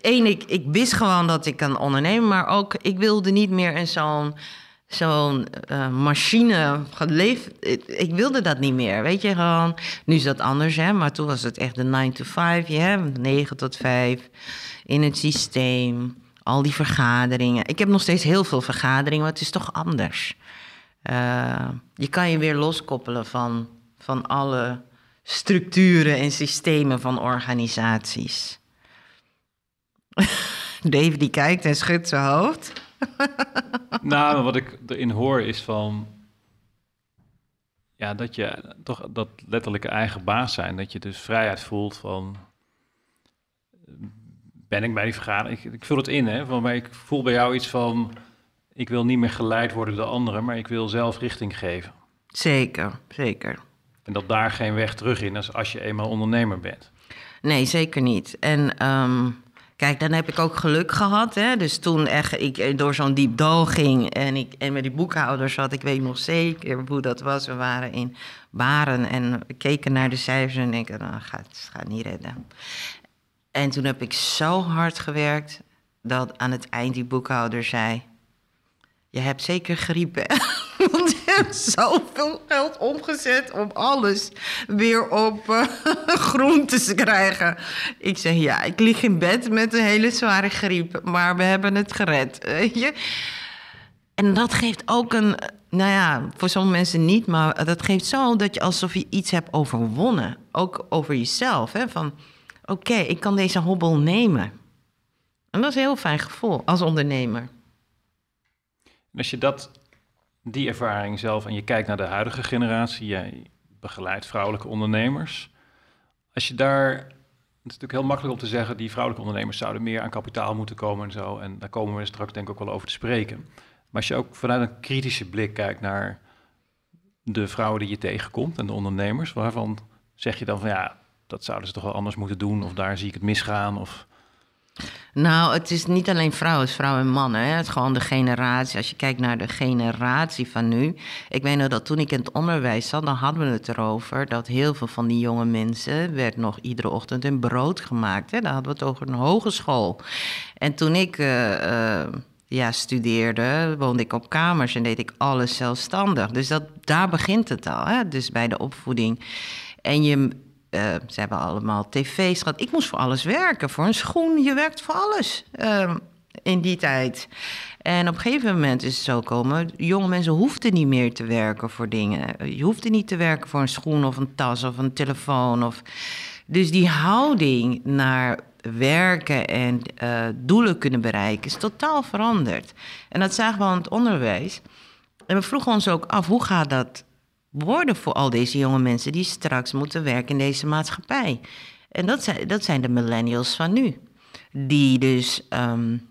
Eén, eh, ik, ik wist gewoon dat ik kan ondernemen, maar ook ik wilde niet meer in zo'n zo'n uh, machine geleefd. Ik, wilde dat niet meer, weet je gewoon. Nu is dat anders, hè, maar toen was het echt de 9 to 5, ja, 9 tot 5 in het systeem. Al die vergaderingen. Ik heb nog steeds heel veel vergaderingen, maar het is toch anders. Uh, je kan je weer loskoppelen van, van alle structuren en systemen van organisaties. [LAUGHS] Dave die kijkt en schudt zijn hoofd. [LAUGHS] nou, wat ik erin hoor is van... Ja, dat je toch dat letterlijke eigen baas zijn. Dat je dus vrijheid voelt van... Ben ik bij die vergadering? Ik, ik vul het in, hè. Van, maar ik voel bij jou iets van... Ik wil niet meer geleid worden door anderen, maar ik wil zelf richting geven. Zeker, zeker. En dat daar geen weg terug in is als je eenmaal ondernemer bent. Nee, zeker niet. En um, Kijk, dan heb ik ook geluk gehad. Hè? Dus toen echt ik door zo'n diep dal ging en, ik, en met die boekhouders zat, ik weet nog zeker hoe dat was. We waren in Baren en keken naar de cijfers en denken, nou, gaat, gaat niet redden. En toen heb ik zo hard gewerkt dat aan het eind die boekhouder zei, je hebt zeker? [LAUGHS] Want [LAUGHS] zoveel geld omgezet om alles weer op [LAUGHS] uh, te krijgen. Ik zeg, ja, ik lig in bed met een hele zware griep, maar we hebben het gered, je? En dat geeft ook een, nou ja, voor sommige mensen niet, maar dat geeft zo dat je alsof je iets hebt overwonnen. Ook over jezelf, hè? Van, oké, ik kan deze hobbel nemen. En dat is een heel fijn gevoel als ondernemer. En als je dat, die ervaring zelf en je kijkt naar de huidige generatie, jij begeleidt vrouwelijke ondernemers. Als je daar, het is natuurlijk heel makkelijk om te zeggen, die vrouwelijke ondernemers zouden meer aan kapitaal moeten komen en zo. En daar komen we straks denk ik ook wel over te spreken. Maar als je ook vanuit een kritische blik kijkt naar de vrouwen die je tegenkomt en de ondernemers, waarvan zeg je dan van ja, dat zouden ze toch wel anders moeten doen of daar zie ik het misgaan of... Nou, het is niet alleen vrouwen, het vrouwen en mannen. Het is gewoon de generatie. Als je kijkt naar de generatie van nu. Ik weet nog dat toen ik in het onderwijs zat, dan hadden we het erover dat heel veel van die jonge mensen werd nog iedere ochtend een brood gemaakt. Hè? Dan hadden we het over een hogeschool. En toen ik. Uh, uh, ja, studeerde, woonde ik op kamers en deed ik alles zelfstandig. Dus dat, daar begint het al, hè? dus bij de opvoeding. En je, uh, ze hebben allemaal tv's gehad. Ik moest voor alles werken. Voor een schoen, je werkt voor alles uh, in die tijd. En op een gegeven moment is het zo komen... jonge mensen hoefden niet meer te werken voor dingen. Je hoefde niet te werken voor een schoen of een tas of een telefoon. Of... Dus die houding naar werken en uh, doelen kunnen bereiken... is totaal veranderd. En dat zagen we aan het onderwijs. En we vroegen ons ook af, hoe gaat dat worden voor al deze jonge mensen die straks moeten werken in deze maatschappij. En dat zijn, dat zijn de millennials van nu. Die dus um,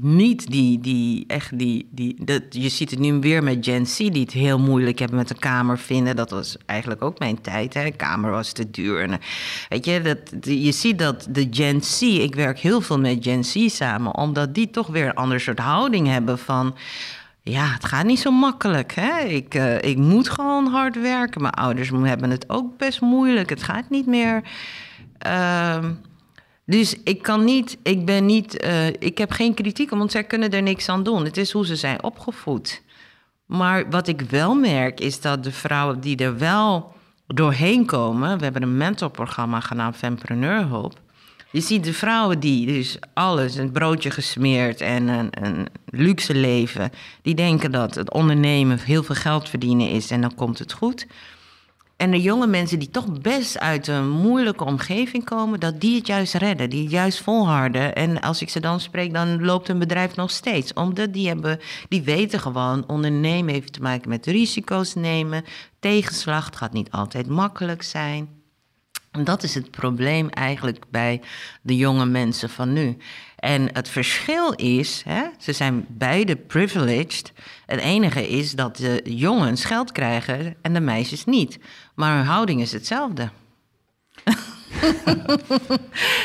niet die, die echt die, die dat, je ziet het nu weer met Gen Z, die het heel moeilijk hebben met een kamer vinden. Dat was eigenlijk ook mijn tijd. Hè. Een kamer was te duur. En, weet je, dat, je ziet dat de Gen Z, ik werk heel veel met Gen Z samen, omdat die toch weer een ander soort houding hebben van ja, het gaat niet zo makkelijk. Hè? Ik, uh, ik moet gewoon hard werken. Mijn ouders hebben het ook best moeilijk. Het gaat niet meer. Uh, dus ik kan niet, ik ben niet, uh, ik heb geen kritiek, want zij kunnen er niks aan doen. Het is hoe ze zijn opgevoed. Maar wat ik wel merk is dat de vrouwen die er wel doorheen komen. We hebben een mentorprogramma genaamd Fempreneur Hope. Je ziet de vrouwen die dus alles, een broodje gesmeerd en een, een, luxe leven, die denken dat het ondernemen heel veel geld verdienen is en dan komt het goed. En de jonge mensen die toch best uit een moeilijke omgeving komen, dat die het juist redden, die het juist volharden. En als ik ze dan spreek, dan loopt hun bedrijf nog steeds. Omdat die, hebben, die weten gewoon, ondernemen heeft te maken met risico's nemen. Tegenslag, gaat niet altijd makkelijk zijn. En dat is het probleem eigenlijk bij de jonge mensen van nu. En het verschil is, hè, ze zijn beide privileged. Het enige is dat de jongens geld krijgen en de meisjes niet. Maar hun houding is hetzelfde. [LAUGHS]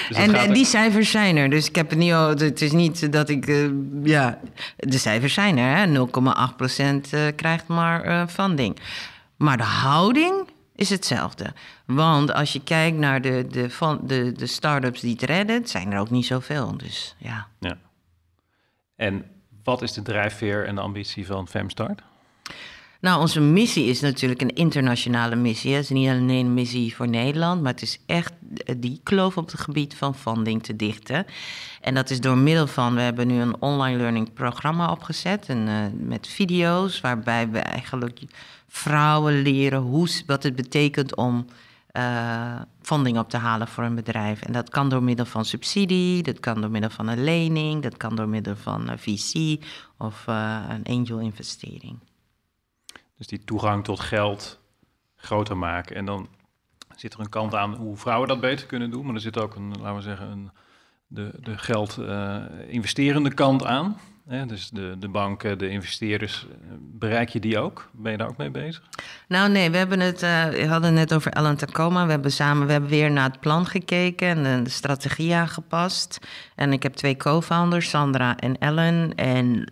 dus en, die cijfers zijn er. Dus ik heb het niet. Het is niet dat ik. Uh, ja, de cijfers zijn er. 0,8% uh, krijgt maar uh, funding. Maar de houding is hetzelfde. Want als je kijkt naar de, de, van, de, de start-ups die het redden, zijn er ook niet zoveel. Dus ja. ja. En wat is de drijfveer en de ambitie van Femstart? Nou, onze missie is natuurlijk een internationale missie. Het is niet alleen een missie voor Nederland, maar het is echt die kloof op het gebied van funding te dichten. En dat is door middel van, we hebben nu een online learning programma opgezet en, uh, met video's, waarbij we eigenlijk vrouwen leren hoe, wat het betekent om uh, funding op te halen voor een bedrijf. En dat kan door middel van subsidie, dat kan door middel van een lening, dat kan door middel van een VC of een angel investering. Dus die toegang tot geld groter maken. En dan zit er een kant aan hoe vrouwen dat beter kunnen doen. Maar er zit ook een, laten we zeggen, een, de, de geld uh, investerende kant aan. Dus de, de banken, de investeerders, bereik je die ook? Ben je daar ook mee bezig? Nou nee, we hebben het, uh, we hadden het over Ellen Tacoma. We hebben samen, we hebben weer naar het plan gekeken en de strategie aangepast. En ik heb twee co-founders, Sandra en Ellen. En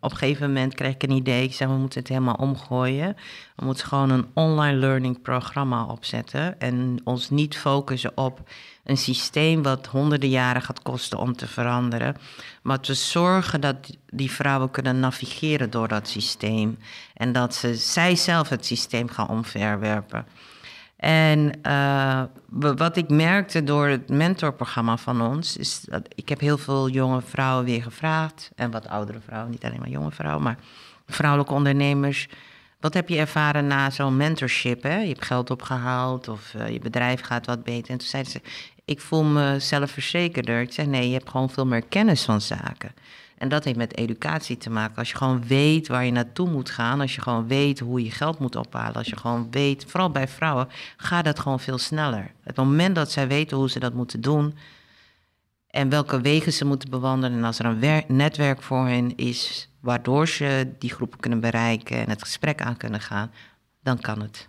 op een gegeven moment kreeg ik een idee. Ik zei, we moeten het helemaal omgooien. We moeten gewoon een online learning programma opzetten. En ons niet focussen op een systeem wat honderden jaren gaat kosten om te veranderen. Maar te zorgen dat die vrouwen kunnen navigeren door dat systeem. En dat ze zij zelf het systeem gaan omverwerpen. En uh, wat ik merkte door het mentorprogramma van ons, is dat ik heb heel veel jonge vrouwen weer gevraagd. En wat oudere vrouwen, niet alleen maar jonge vrouwen, maar vrouwelijke ondernemers. Wat heb je ervaren na zo'n mentorship? Hè? Je hebt geld opgehaald of uh, je bedrijf gaat wat beter. En toen zeiden ze, ik voel me zelfverzekerder. Ik zei, nee, je hebt gewoon veel meer kennis van zaken. En dat heeft met educatie te maken. Als je gewoon weet waar je naartoe moet gaan, als je gewoon weet hoe je geld moet ophalen, als je gewoon weet, vooral bij vrouwen, gaat dat gewoon veel sneller. Het moment dat zij weten hoe ze dat moeten doen en welke wegen ze moeten bewandelen, en als er een netwerk voor hen is waardoor ze die groepen kunnen bereiken en het gesprek aan kunnen gaan, dan kan het.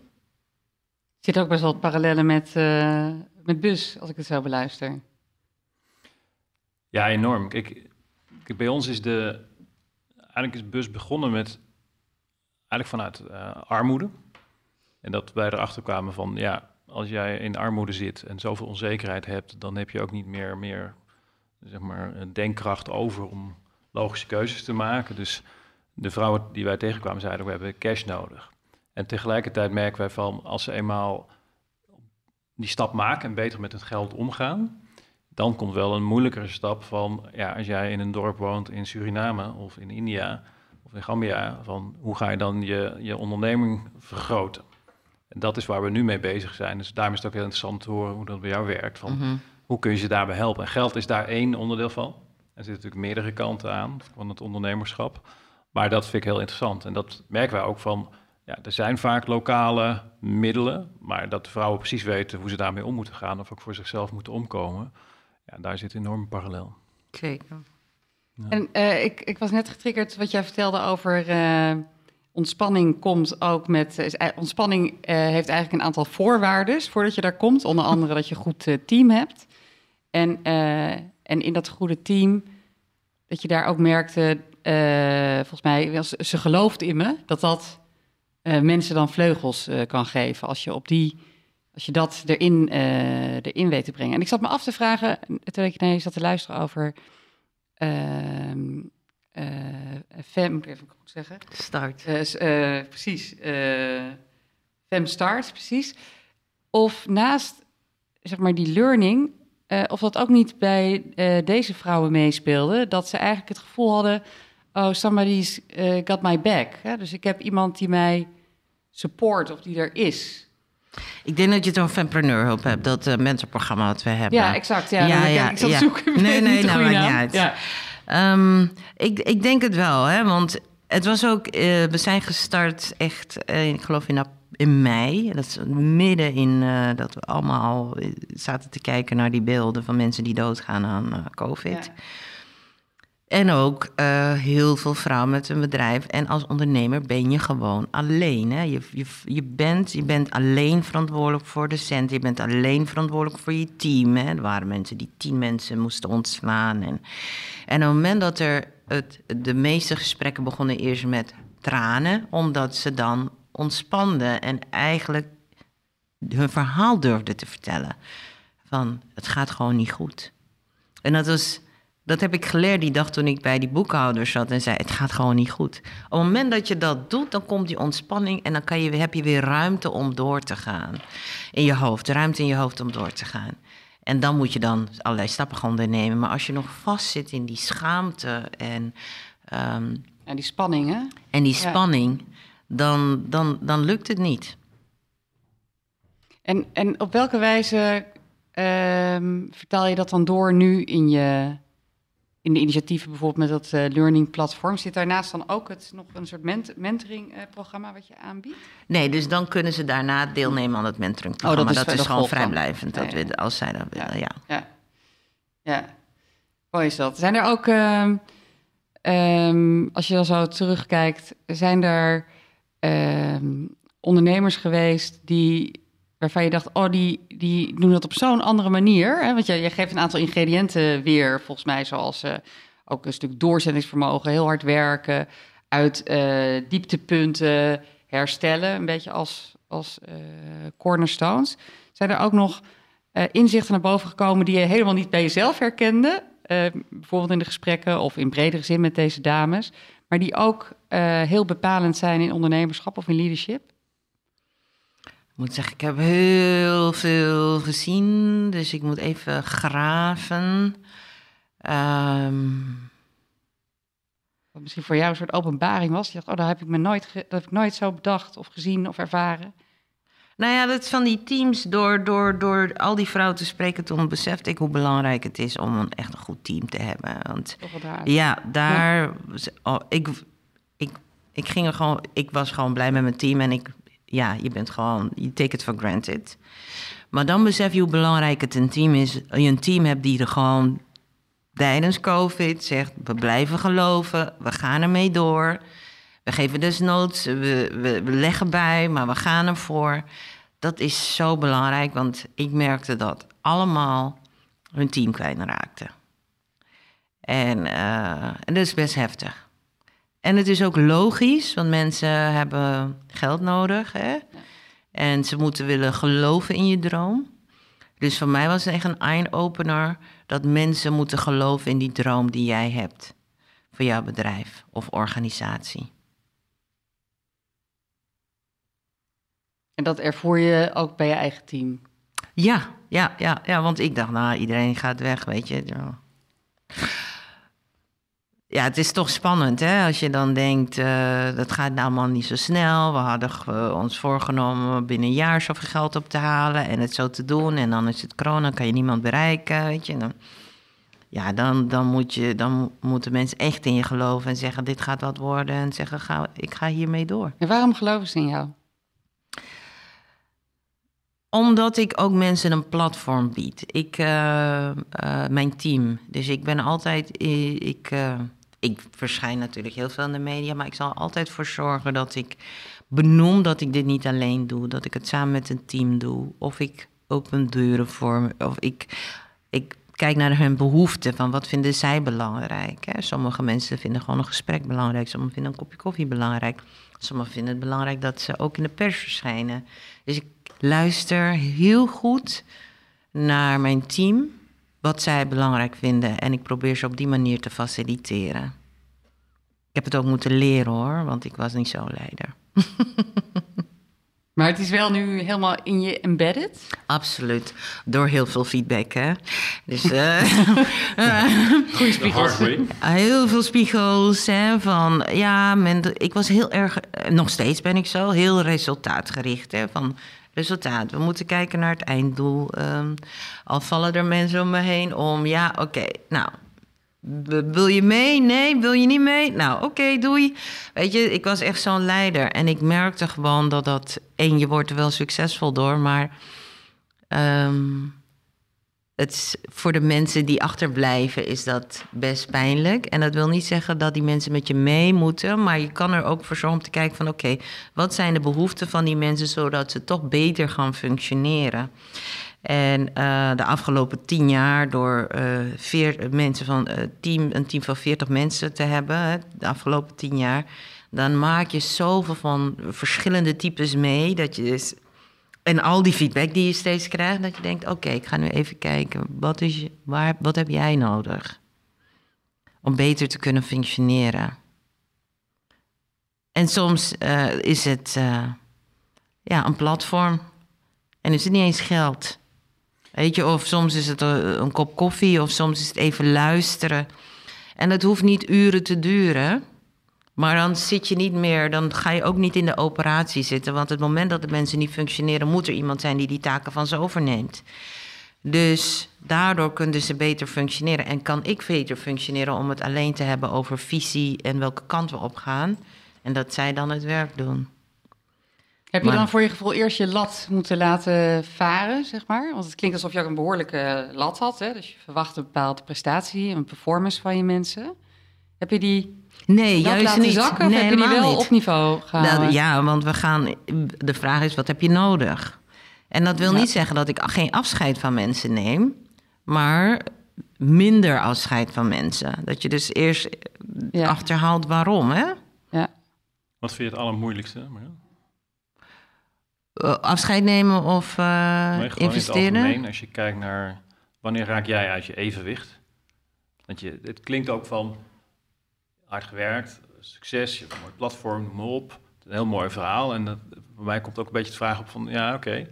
Er zit ook best wel parallellen met, uh, met bus, als ik het zo beluister. Ja, enorm. Ik, bij ons is de, eigenlijk is bus begonnen met, eigenlijk vanuit uh, armoede. En dat wij erachter kwamen van, ja, als jij in armoede zit en zoveel onzekerheid hebt, dan heb je ook niet meer, meer zeg maar, denkkracht over om logische keuzes te maken. Dus de vrouwen die wij tegenkwamen zeiden, we hebben cash nodig. En tegelijkertijd merken wij van, als ze eenmaal die stap maken en beter met het geld omgaan, dan komt wel een moeilijkere stap van, ja, als jij in een dorp woont in Suriname of in India of in Gambia, van hoe ga je dan je, je onderneming vergroten? En dat is waar we nu mee bezig zijn. Dus daarom is het ook heel interessant te horen hoe dat bij jou werkt. Van, Mhm. Hoe kun je ze daarbij helpen? En geld is daar één onderdeel van. Er zitten natuurlijk meerdere kanten aan van het ondernemerschap. Maar dat vind ik heel interessant. En dat merken wij ook van, ja, er zijn vaak lokale middelen, maar dat vrouwen precies weten hoe ze daarmee om moeten gaan of ook voor zichzelf moeten omkomen. Ja, daar zit een enorme parallel. Zeker. En uh, ik, ik was net getriggerd wat jij vertelde over uh, ontspanning komt ook met... Uh, ontspanning heeft eigenlijk een aantal voorwaarden voordat je daar komt. Onder andere dat je een goed team hebt. En, en in dat goede team, dat je daar ook merkte... volgens mij, ze gelooft in me, dat dat mensen dan vleugels kan geven. Als je op die als je dat erin, uh, erin weet te brengen. En ik zat me af te vragen, terwijl ik naar je zat te luisteren over uh, uh, Fem, moet ik even goed zeggen. Start. precies. Fem Start, precies. Of naast, zeg maar, die learning, of dat ook niet bij deze vrouwen meespeelde, dat ze eigenlijk het gevoel hadden, oh, somebody's got my back. Hè? Dus ik heb iemand die mij support of die er is. Ik denk dat je het over Fempreneur Hulp hebt, dat uh, mentorprogramma wat we hebben. Ja, exact. Ja, ja, ja, ik zat ja. zoeken. Nee, nee, nou, maakt niet uit. Ja. Um, ik, ik denk het wel, hè, want het was ook, uh, we zijn gestart echt, uh, ik geloof in, in mei. Dat is midden in dat we allemaal zaten te kijken naar die beelden van mensen die doodgaan aan COVID. Ja. En ook uh, heel veel vrouwen met een bedrijf. En als ondernemer ben je gewoon alleen. Hè? Je, je, je, bent, je bent alleen verantwoordelijk voor de cent. Je bent alleen verantwoordelijk voor je team. Hè? Er waren mensen die tien mensen moesten ontslaan. En, en op het moment dat er het, de meeste gesprekken begonnen eerst met tranen, omdat ze dan ontspanden en eigenlijk hun verhaal durfden te vertellen. Van het gaat gewoon niet goed. En dat was Dat heb ik geleerd die dag toen ik bij die boekhouder zat en zei: Het gaat gewoon niet goed. Op het moment dat je dat doet, dan komt die ontspanning en dan kan je, heb je weer ruimte om door te gaan. In je hoofd, ruimte in je hoofd om door te gaan. En dan moet je dan allerlei stappen gaan ondernemen. Maar als je nog vastzit in die schaamte en, ehm, En die spanning, hè? en die Ja. spanning, dan, dan, dan lukt het niet. En, en op welke wijze ehm, vertaal je dat dan door nu in, je, in de initiatieven, bijvoorbeeld met dat eh, learning platform? Zit daarnaast dan ook het, nog een soort ment mentoring eh, programma wat je aanbiedt? Nee, dus dan kunnen ze daarna deelnemen aan het mentoringprogramma. Oh, dat is dat is gewoon vrijblijvend, dat Ja, als zij dat willen, ja. Ja. Ja. Mooi is dat. Zijn er ook, ehm, ehm, als je dan zo terugkijkt, zijn er ehm, ondernemers geweest die, waarvan je dacht, oh, die, die doen dat op zo'n andere manier? Hè? Want je, geeft een aantal ingrediënten weer, volgens mij, zoals eh, ook een stuk doorzettingsvermogen, heel hard werken, uit eh, dieptepunten herstellen, een beetje als, als eh, cornerstones. Zijn er ook nog inzichten naar boven gekomen die je helemaal niet bij jezelf herkende. Bijvoorbeeld in de gesprekken of in bredere zin met deze dames. Maar die ook heel bepalend zijn in ondernemerschap of in leadership. Ik moet zeggen, ik heb heel veel gezien, dus ik moet even graven. Ehm, Wat misschien voor jou een soort openbaring was. Je dacht, oh, dat heb ik me nooit, dat heb ik nooit zo bedacht of gezien of ervaren. nou ja, dat van die teams, door, door, door al die vrouwen te spreken, toen besefte ik hoe belangrijk het is om een echt een goed team te hebben. Want daar. Ja, daar. Oh, ik, ik, ik ging er gewoon. Ik was gewoon blij met mijn team. En ik. Ja, je bent gewoon. Je take it for granted. Maar dan besef je hoe belangrijk het een team is. Je een team hebt die er gewoon. Tijdens COVID zegt: we blijven geloven, we gaan ermee door. We geven desnoods, we, we, we leggen bij, maar we gaan ervoor. Dat is zo belangrijk, want ik merkte dat allemaal hun team kwijtraakten. En, eh, en dat is best heftig. En het is ook logisch, want mensen hebben geld nodig. Hè? En ze moeten willen geloven in je droom. Dus voor mij was het echt een eye-opener dat mensen moeten geloven in die droom die jij hebt. Voor jouw bedrijf of organisatie. En dat ervoer je ook bij je eigen team. Ja, ja, ja, ja, want ik dacht, nou, iedereen gaat weg, weet je. Ja. Ja, het is toch spannend, hè? Als je dan denkt, eh, dat gaat nou allemaal niet zo snel. We hadden ons voorgenomen binnen een jaar zoveel geld op te halen en het zo te doen. En dan is het corona, kan je niemand bereiken, weet je. Dan, ja, dan, dan, moet je, dan moeten mensen echt in je geloven en zeggen, dit gaat wat worden. En zeggen, ga, ik ga hiermee door. En waarom geloven ze in jou? Omdat ik ook mensen een platform bied. Ik, eh, eh, mijn team. Dus ik ben altijd. Ik, eh, ik verschijn natuurlijk heel veel in de media, maar ik zal altijd voor zorgen dat ik benoem dat ik dit niet alleen doe. Dat ik het samen met een team doe. Of ik open deuren voor. Of ik, ik kijk naar hun behoeften. Van wat vinden zij belangrijk? Hè? Sommige mensen vinden gewoon een gesprek belangrijk. Sommigen vinden een kopje koffie belangrijk. Sommigen vinden het belangrijk dat ze ook in de pers verschijnen. Dus ik luister heel goed naar mijn team, wat zij belangrijk vinden. En ik probeer ze op die manier te faciliteren. Ik heb het ook moeten leren hoor, want ik was niet zo leider. [LAUGHS] Maar het is wel nu helemaal in je embedded. Absoluut. Door heel veel feedback, hè. Dus [LAUGHS] eh, Goeie De spiegels. heel veel spiegels, hè, van... Ja, men, ik was heel erg... Nog steeds ben ik zo, heel resultaatgericht, hè, van... Resultaat. We moeten kijken naar het einddoel. Ehm, al vallen er mensen om me heen om, ja, oké, nou, wil je mee? Nee, wil je niet mee? Nou, oké, doei. Weet je, ik was echt zo'n leider. En ik merkte gewoon dat dat... één, je wordt er wel succesvol door, maar... ehm, het, voor de mensen die achterblijven is dat best pijnlijk. En dat wil niet zeggen dat die mensen met je mee moeten. Maar je kan er ook voor zorgen om te kijken van... oké, wat zijn de behoeften van die mensen... zodat ze toch beter gaan functioneren. En eh, de afgelopen tien jaar door veer, mensen van, eh, team, een team van 40 mensen te hebben... De afgelopen tien jaar... dan maak je zoveel van verschillende types mee... dat je dus en al die feedback die je steeds krijgt, dat je denkt: oké, ik ga nu even kijken, wat, is waar, wat heb jij nodig? om beter te kunnen functioneren. En soms eh, is het eh, ja, een platform en is het niet eens geld. Weet je, of soms is het een, een kop koffie of soms is het even luisteren. En dat hoeft niet uren te duren. Maar dan zit je niet meer, dan ga je ook niet in de operatie zitten. Want het moment dat de mensen niet functioneren, moet er iemand zijn die die taken van ze overneemt. Dus daardoor kunnen ze beter functioneren. En kan ik beter functioneren om het alleen te hebben over visie en welke kant we op gaan. En dat zij dan het werk doen. Heb je Maar- dan voor je gevoel eerst je lat moeten laten varen, zeg maar? Want het klinkt alsof je ook een behoorlijke lat had. Hè? Dus je verwacht een bepaalde prestatie, een performance van je mensen. Heb je die Nee, lat juist laten niet. zakken of nee, heb je die helemaal wel niet. op niveau gehouden? Nou, ja, want we gaan. De vraag is: wat heb je nodig? En dat wil Ja. niet zeggen dat ik geen afscheid van mensen neem, maar minder afscheid van mensen. Dat je dus eerst Ja. achterhaalt waarom, hè? Ja. Wat vind je het allermoeilijkste? Marjan? Eh, afscheid nemen of eh, Nee, gewoon in het investeren? algemeen, als je kijkt naar wanneer raak jij uit je evenwicht? Want je, het klinkt ook van hard gewerkt, succes, je hebt een mooi platform, noem maar op. Een heel mooi verhaal. En dat, bij mij komt ook een beetje de vraag op van, ja, oké,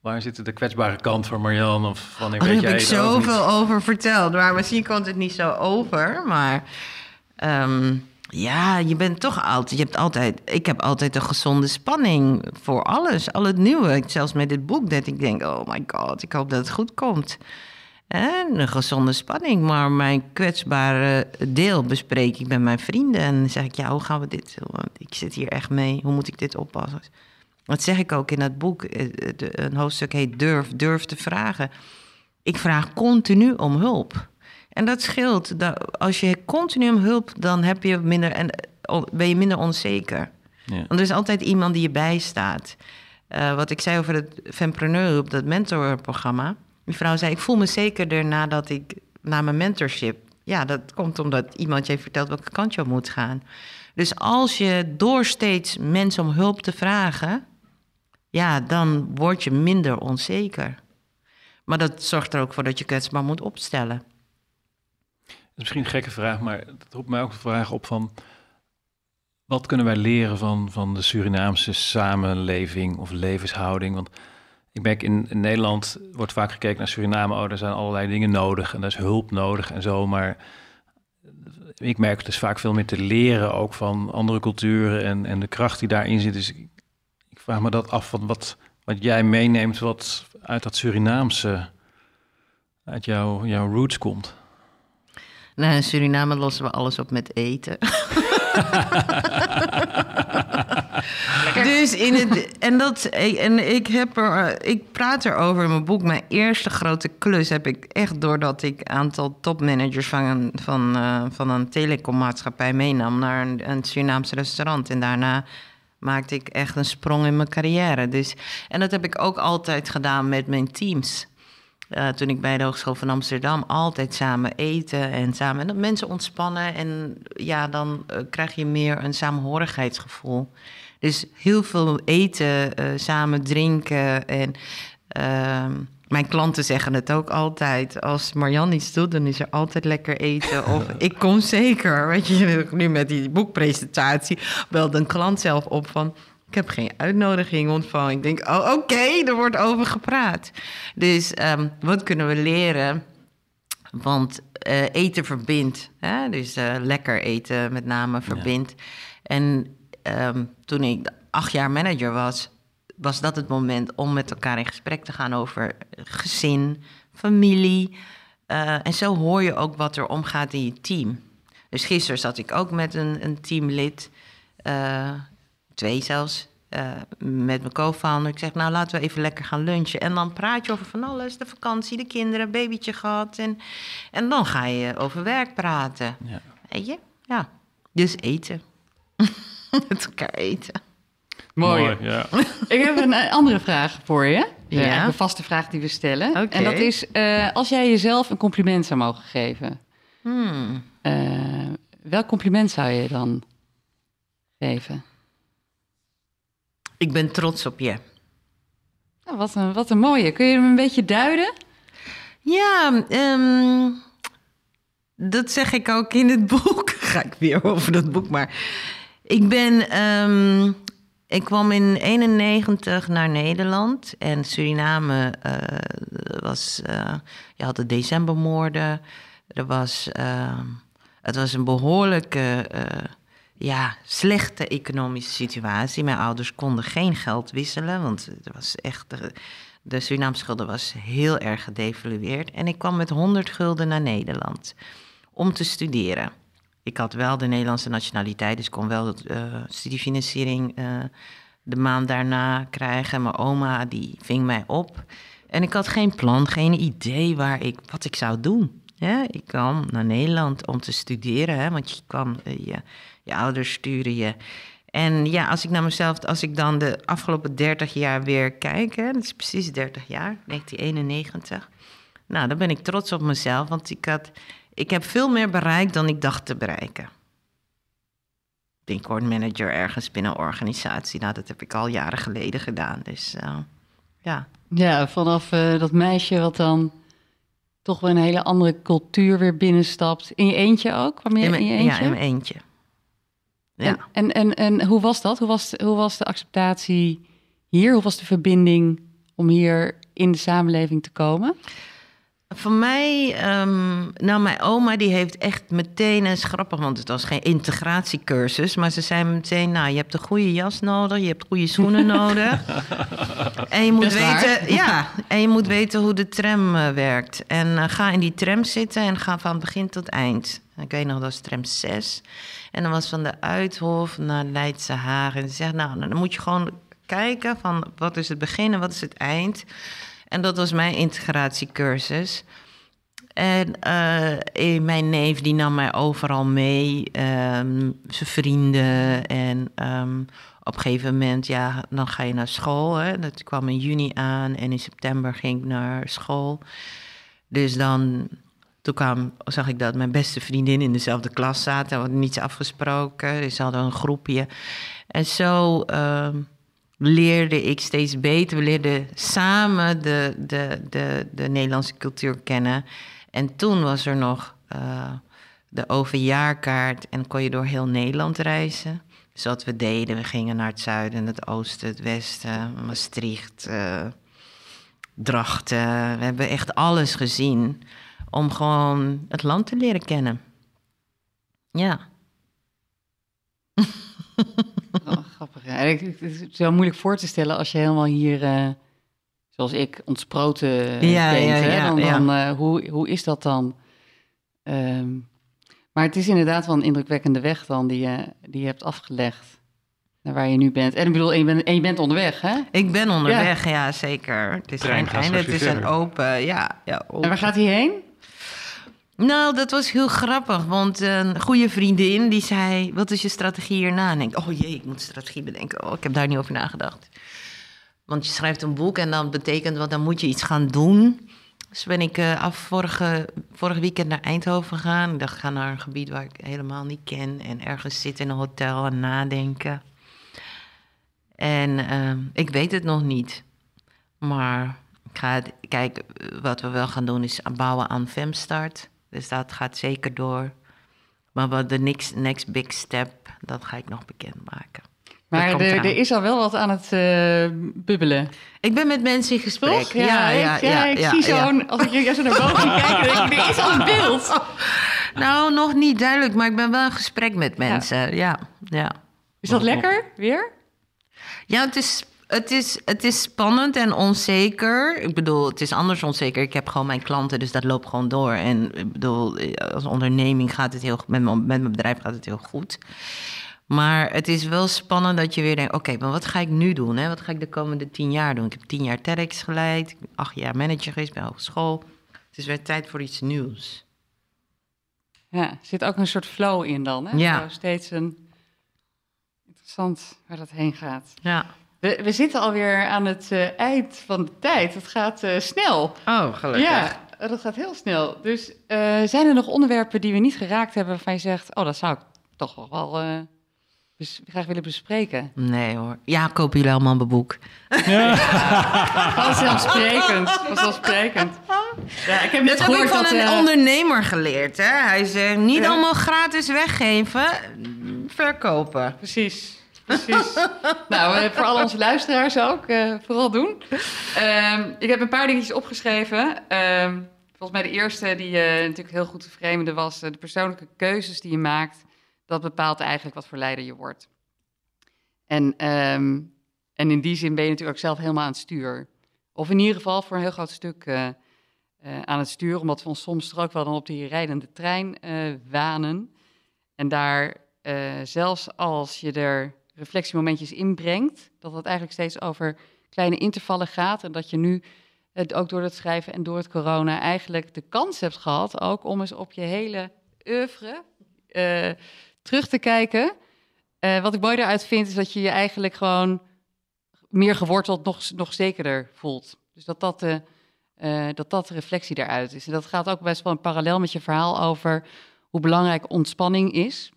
waar zit de kwetsbare kant van Marjan? Of wanneer Oh, weet daar heb ik zoveel over verteld. Maar misschien komt het niet zo over. Maar ehm, ja, je bent toch altijd. Je hebt altijd. Ik heb altijd een gezonde spanning voor alles. Al het nieuwe. Zelfs met dit boek. Dat ik denk: oh my god, ik hoop dat het goed komt. En een gezonde spanning. Maar mijn kwetsbare deel bespreek ik met mijn vrienden. En dan zeg ik: ja, hoe gaan we dit? Want ik zit hier echt mee. Hoe moet ik dit oppassen? Dat zeg ik ook in het boek. Eh, de- Een hoofdstuk heet Durf, durf te vragen. Ik vraag continu om hulp. En dat scheelt. Dat als je continu om hulp, dan heb je minder en, eh, ben je minder onzeker. Ja. Want er is altijd iemand die je bijstaat. Eh, wat ik zei over het Fempreneur, op dat mentorprogramma. Die vrouw zei, ik voel me zekerder nadat ik na mijn mentorship... Ja, dat komt omdat iemand je heeft verteld welke kant je op moet gaan. Dus als je door steeds mensen om hulp te vragen... ja, dan word je minder onzeker. Maar dat zorgt er ook voor dat je kwetsbaar moet opstellen. Dat is misschien een gekke vraag, maar het roept mij ook de vraag op van... Wat kunnen wij leren van, van de Surinaamse samenleving of levenshouding? Want ik merk in, in Nederland wordt vaak gekeken naar Suriname. Oh, er zijn allerlei dingen nodig en er is hulp nodig en zo. Maar ik merk dus vaak veel meer te leren ook van andere culturen en, en de kracht die daarin zit. Dus ik, ik vraag me dat af van wat, wat jij meeneemt wat uit dat Surinaamse, uit jouw, jouw roots komt. Nou, in Suriname lossen we alles op met eten. [LAUGHS] [LAUGHS] dus in het. En, dat, en ik, heb er, ik praat erover in mijn boek. Mijn eerste grote klus heb ik echt doordat ik een aantal topmanagers van een, van, eh, van een telecommaatschappij meenam naar een, een Surinaams restaurant. En daarna maakte ik echt een sprong in mijn carrière. Dus, en dat heb ik ook altijd gedaan met mijn teams. Eh, toen ik bij de Hogeschool van Amsterdam altijd samen eten en samen en dat mensen ontspannen. En ja, dan eh, krijg je meer een samenhorigheidsgevoel. Dus heel veel eten, eh, samen drinken. En ehm, mijn klanten zeggen het ook altijd. Als Marjan iets doet, dan is er altijd lekker eten. [LAUGHS] Of ik kom zeker. Weet je, nu met die boekpresentatie belde een klant zelf op van... Ik heb geen uitnodiging ontvangen. Ik denk, oh, oké, er wordt over gepraat. Dus ehm, wat kunnen we leren? Want eh, eten verbindt. Hè? Dus eh, lekker eten met name verbindt. En ehm, toen ik acht jaar manager was, was dat het moment om met elkaar in gesprek te gaan over gezin, familie. Eh, en zo hoor je ook wat er omgaat in je team. Dus gisteren zat ik ook met een, een teamlid, eh, twee zelfs, eh, met mijn co-founder. Ik zeg, nou laten we even lekker gaan lunchen. En dan praat je over van alles, de vakantie, de kinderen, babytje gehad. En, en dan ga je over werk praten. Ja. Weet je? Ja. Dus eten. [LAUGHS] [LAUGHS] met elkaar eten. Mooi. ja. [LAUGHS] Ik heb een eh, andere vraag voor je. Ja. Een vaste vraag die we stellen. Oké. En dat is, eh, als jij jezelf een compliment zou mogen geven... Hmm. eh, welk compliment zou je dan geven? Ik ben trots op je. Nou, wat, een, wat een mooie. Kun je hem een beetje duiden? Ja, ehm, dat zeg ik ook in het boek. [LAUGHS] Ga ik weer over dat boek, maar ik ben. ehm, ik kwam in 91 naar Nederland en Suriname eh, was. eh, je had de decembermoorden. Er was. ehm, het was een behoorlijke. eh, ja, slechte economische situatie. Mijn ouders konden geen geld wisselen, want het was echt. De, de Surinaamse was heel erg gedevalueerd. En ik kwam met 100 gulden naar Nederland om te studeren. Ik had wel de Nederlandse nationaliteit, dus kon wel de eh, studiefinanciering eh, de maand daarna krijgen. Mijn oma die ving mij op. En ik had geen plan, geen idee waar ik, wat ik zou doen. Ik kwam naar Nederland om te studeren, hè, want je kwam, eh, je, je ouders sturen je. En ja, als ik naar mezelf, als ik dan de afgelopen 30 jaar weer kijk, hè, dat is precies 30 jaar, 1991. Nou, dan ben ik trots op mezelf, want ik, had, ik heb veel meer bereikt dan ik dacht te bereiken. Ik word manager ergens binnen een organisatie. Nou, dat heb ik al jaren geleden gedaan. Dus eh, ja. Ja, vanaf eh, dat meisje wat dan toch wel een hele andere cultuur weer binnenstapt. In je eentje ook? Kwam je In in, mijn- je eentje? Ja, in mijn eentje. Ja. En, en, en, en hoe was dat? Hoe was, hoe was de acceptatie hier? Hoe was de verbinding om hier in de samenleving te komen? Voor mij, ehm, nou, mijn oma die heeft echt meteen, en is grappig, want het was geen integratiecursus, maar ze zei meteen, nou, je hebt een goede jas nodig, je hebt goede schoenen [LAUGHS] nodig. en je moet weten, ja, en je moet weten hoe de tram eh, werkt. En eh, ga in die tram zitten en ga van begin tot eind. Ik weet nog, dat was tram 6. En dan was van de Uithof naar Leidse Hagen. En ze zegt, nou, dan moet je gewoon kijken van wat is het begin en wat is het eind. En dat was mijn integratiecursus. En eh, mijn neef die nam mij overal mee, ehm, zijn vrienden. En ehm, op een gegeven moment, ja, dan ga je naar school. Hè. Dat kwam in juni aan en in september ging ik naar school. Dus dan, toen kwam, zag ik dat mijn beste vriendin in dezelfde klas zaten. We hadden niets afgesproken, dus ze hadden een groepje. En zo ehm, leerde ik steeds beter. We leerden samen de, de, de, de Nederlandse cultuur kennen. En toen was er nog eh, de overjaarkaart en kon je door heel Nederland reizen. Dus wat we deden, we gingen naar het zuiden, het oosten, het westen, Maastricht, eh, Drachten. We hebben echt alles gezien om gewoon het land te leren kennen. Ja. [LAUGHS] [LAUGHS] Oh, grappig. Ja. En ik- Het is zo moeilijk voor te stellen als je helemaal hier, eh, zoals ik, ontsproten Ja, bent. ja, hè? ja, Dan, ja. dan, eh, hoe, hoe is dat dan? Ehm, maar het is inderdaad wel een indrukwekkende weg dan die je, die je hebt afgelegd. Naar waar je nu bent. En ik bedoel, en je bent, en je bent onderweg, hè? Ik ben onderweg, ja, zeker. Het is geen einde, het is een open, ja. ja En open. waar gaat hij heen? Nou, dat was heel grappig, want een goede vriendin die zei... wat is je strategie hierna? En ik oh jee, ik moet strategie bedenken. Oh, ik heb daar niet over nagedacht. Want je schrijft een boek en dan betekent wat, dan moet je iets gaan doen. Dus ben ik eh, af vorige, vorig weekend naar Eindhoven gegaan. Ik dacht, ga naar een gebied waar ik helemaal niet ken... en ergens zitten in een hotel en nadenken. En ehm, ik weet het nog niet. Maar ik ga het, kijk, wat we wel gaan doen is bouwen aan Femstart. Dus dat gaat zeker door. Maar wat de next, next big step, dat ga ik nog bekendmaken. Maar er, er is al wel wat aan het eh, bubbelen. Ik ben met mensen in gesprek. Toch? Ja, ik, ja, ik zie ja. zo'n... Als ik juist zo naar boven [LAUGHS] kijken, denk ik, er is al een beeld. [LAUGHS] Nou, nog niet duidelijk, maar ik ben wel in gesprek met mensen. Ja, ja. Is dat lekker, weer? Ja, het is, het, is, het is spannend en onzeker. Ik bedoel, het is anders onzeker. Ik heb gewoon mijn klanten, dus dat loopt gewoon door. En ik bedoel, als onderneming gaat het heel goed. Met mijn, met mijn bedrijf gaat het heel goed. Maar het is wel spannend dat je weer denkt... oké, maar wat ga ik nu doen? Hè? Wat ga ik de komende tien jaar doen? Ik heb tien jaar TEDx geleid. Acht jaar manager geweest bij hogeschool. Het is weer tijd voor iets nieuws. Ja, er zit ook een soort flow in dan, hè? Ja. Zo steeds een... Interessant waar dat heen gaat. Ja. We, we zitten alweer aan het eh, eind van de tijd. Het gaat eh, snel. Oh, gelukkig. Ja, dat gaat heel snel. Dus eh, zijn er nog onderwerpen die we niet geraakt hebben... waarvan je zegt, oh, dat zou ik toch nog wel eh, graag willen bespreken? Nee hoor. Ja, [LAUGHS] kopen jullie allemaal mijn boek. Vanzelfsprekend, vanzelfsprekend. Ja, ik heb net Dat heb ik van dat... een ondernemer geleerd. Hè? Hij zegt, niet Ja. allemaal gratis weggeven, verkopen. Precies, precies. [LAUGHS] nou, eh, voor al onze luisteraars ook, eh, vooral doen. Ehm, ik heb een paar dingetjes opgeschreven. Ehm, volgens mij de eerste die eh, natuurlijk heel goed te vreemden was... de persoonlijke keuzes die je maakt... dat bepaalt eigenlijk wat voor leider je wordt. En, ehm, en in die zin ben je natuurlijk ook zelf helemaal aan het stuur. Of in ieder geval voor een heel groot stuk aan het stuur... omdat we ons soms er ook wel dan op die rijdende trein wanen... En daar, zelfs als je er reflectiemomentjes inbrengt, dat het eigenlijk steeds over kleine intervallen gaat. En dat je nu, het ook door het schrijven en door het corona, eigenlijk de kans hebt gehad ook om eens op je hele oeuvre eh, terug te kijken. Eh, wat ik mooi daaruit vind, is dat je je eigenlijk gewoon meer geworteld, nog, nog zekerder voelt. Dus dat dat de, eh, dat dat reflectie daaruit is. En dat gaat ook best wel een parallel met je verhaal over hoe belangrijk ontspanning is.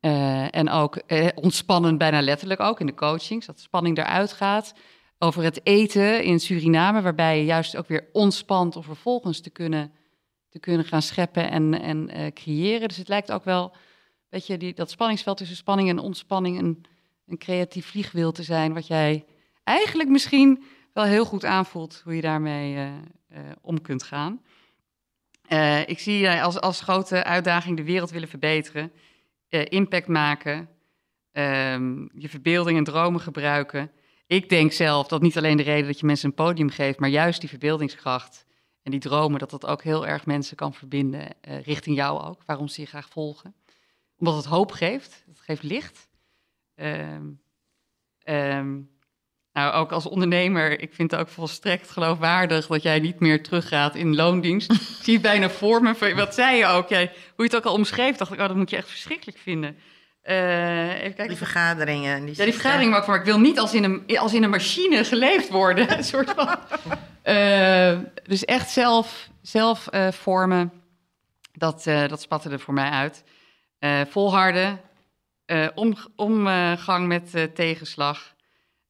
Eh, en ook eh, ontspannen bijna letterlijk ook in de coachings, dat spanning eruit gaat. Over het eten in Suriname, waarbij je juist ook weer ontspant om vervolgens te kunnen, te kunnen gaan scheppen en, en eh, creëren. Dus het lijkt ook wel, weet je, die, dat spanningsveld tussen spanning en ontspanning een, een creatief vliegwiel te zijn, wat jij eigenlijk misschien wel heel goed aanvoelt hoe je daarmee eh, om kunt gaan. Ik zie jij als, als grote uitdaging de wereld willen verbeteren, impact maken, ehm, je verbeelding en dromen gebruiken. Ik denk zelf dat niet alleen de reden dat je mensen een podium geeft, maar juist die verbeeldingskracht en die dromen, dat dat ook heel erg mensen kan verbinden, eh, richting jou ook, waarom ze je graag volgen. Omdat het hoop geeft, het geeft licht. Ehm, ehm, nou, ook als ondernemer, ik vind het ook volstrekt geloofwaardig dat jij niet meer teruggaat in loondienst. [LAUGHS] ik zie het bijna voor me. Wat zei je ook? Jij, hoe je het ook al omschreef, dacht ik, oh, dat moet je echt verschrikkelijk vinden. Eh, even kijken. Die vergaderingen. Die Ja, die vergadering maakt maar ik wil niet als in een, als in een machine geleefd worden. [LAUGHS] een soort van. Eh, dus echt zelf, zelf eh, vormen, dat, dat spatte er voor mij uit. Volharden, om, omgang met tegenslag.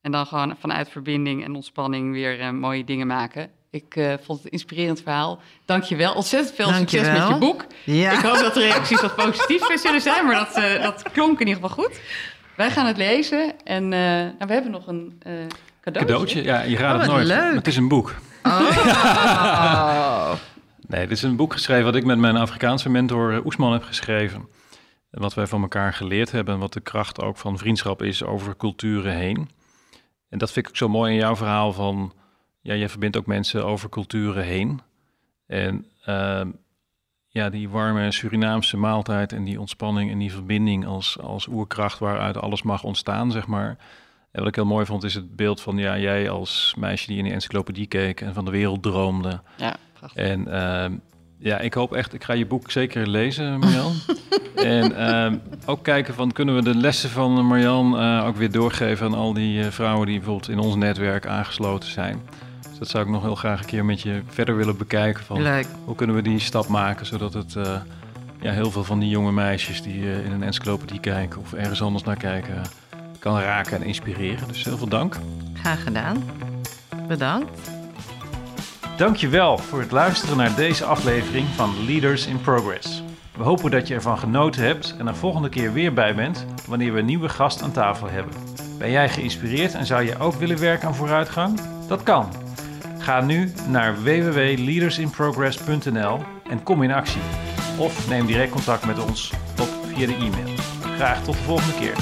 En dan gewoon vanuit verbinding en ontspanning weer eh, mooie dingen maken. Ik eh, vond het een inspirerend verhaal. Dank je wel. Ontzettend veel succes met je boek. Ja. Ik hoop dat de reacties wat positief zullen zijn, maar dat, eh, dat klonk in ieder geval goed. Wij gaan het lezen en eh, nou, we hebben nog een eh, cadeautje. Cadeautje, ja, je raadt Oh, het nooit. leuk. Het is een boek. Oh. [LAUGHS] Nee, dit is een boek geschreven wat ik met mijn Afrikaanse mentor Oesman heb geschreven. En wat wij van elkaar geleerd hebben en wat de kracht ook van vriendschap is over culturen heen. En dat vind ik ook zo mooi in jouw verhaal van, ja, je verbindt ook mensen over culturen heen. En ehm, ja, die warme Surinaamse maaltijd en die ontspanning en die verbinding als, als oerkracht waaruit alles mag ontstaan, zeg maar. En wat ik heel mooi vond is het beeld van, ja, jij als meisje die in de encyclopedie keek en van de wereld droomde. Ja, prachtig. En ehm, ja, ik hoop echt, ik ga je boek zeker lezen, Marjan. [LAUGHS] en ehm, ook kijken van, kunnen we de lessen van Marjan eh, ook weer doorgeven aan al die eh, vrouwen die bijvoorbeeld in ons netwerk aangesloten zijn. Dus dat zou ik nog heel graag een keer met je verder willen bekijken van, Leuk. hoe kunnen we die stap maken, zodat het eh, ja, heel veel van die jonge meisjes die in een encyclopedie kijken of ergens anders naar kijken, kan raken en inspireren. Dus heel veel dank. Graag gedaan. Bedankt. Dankjewel voor het luisteren naar deze aflevering van Leaders in Progress. We hopen dat je ervan genoten hebt en er volgende keer weer bij bent wanneer we een nieuwe gast aan tafel hebben. Ben jij geïnspireerd en zou je ook willen werken aan vooruitgang? Dat kan. Ga nu naar www.leadersinprogress.nl en kom in actie. Of neem direct contact met ons op via de e-mail. Graag tot de volgende keer.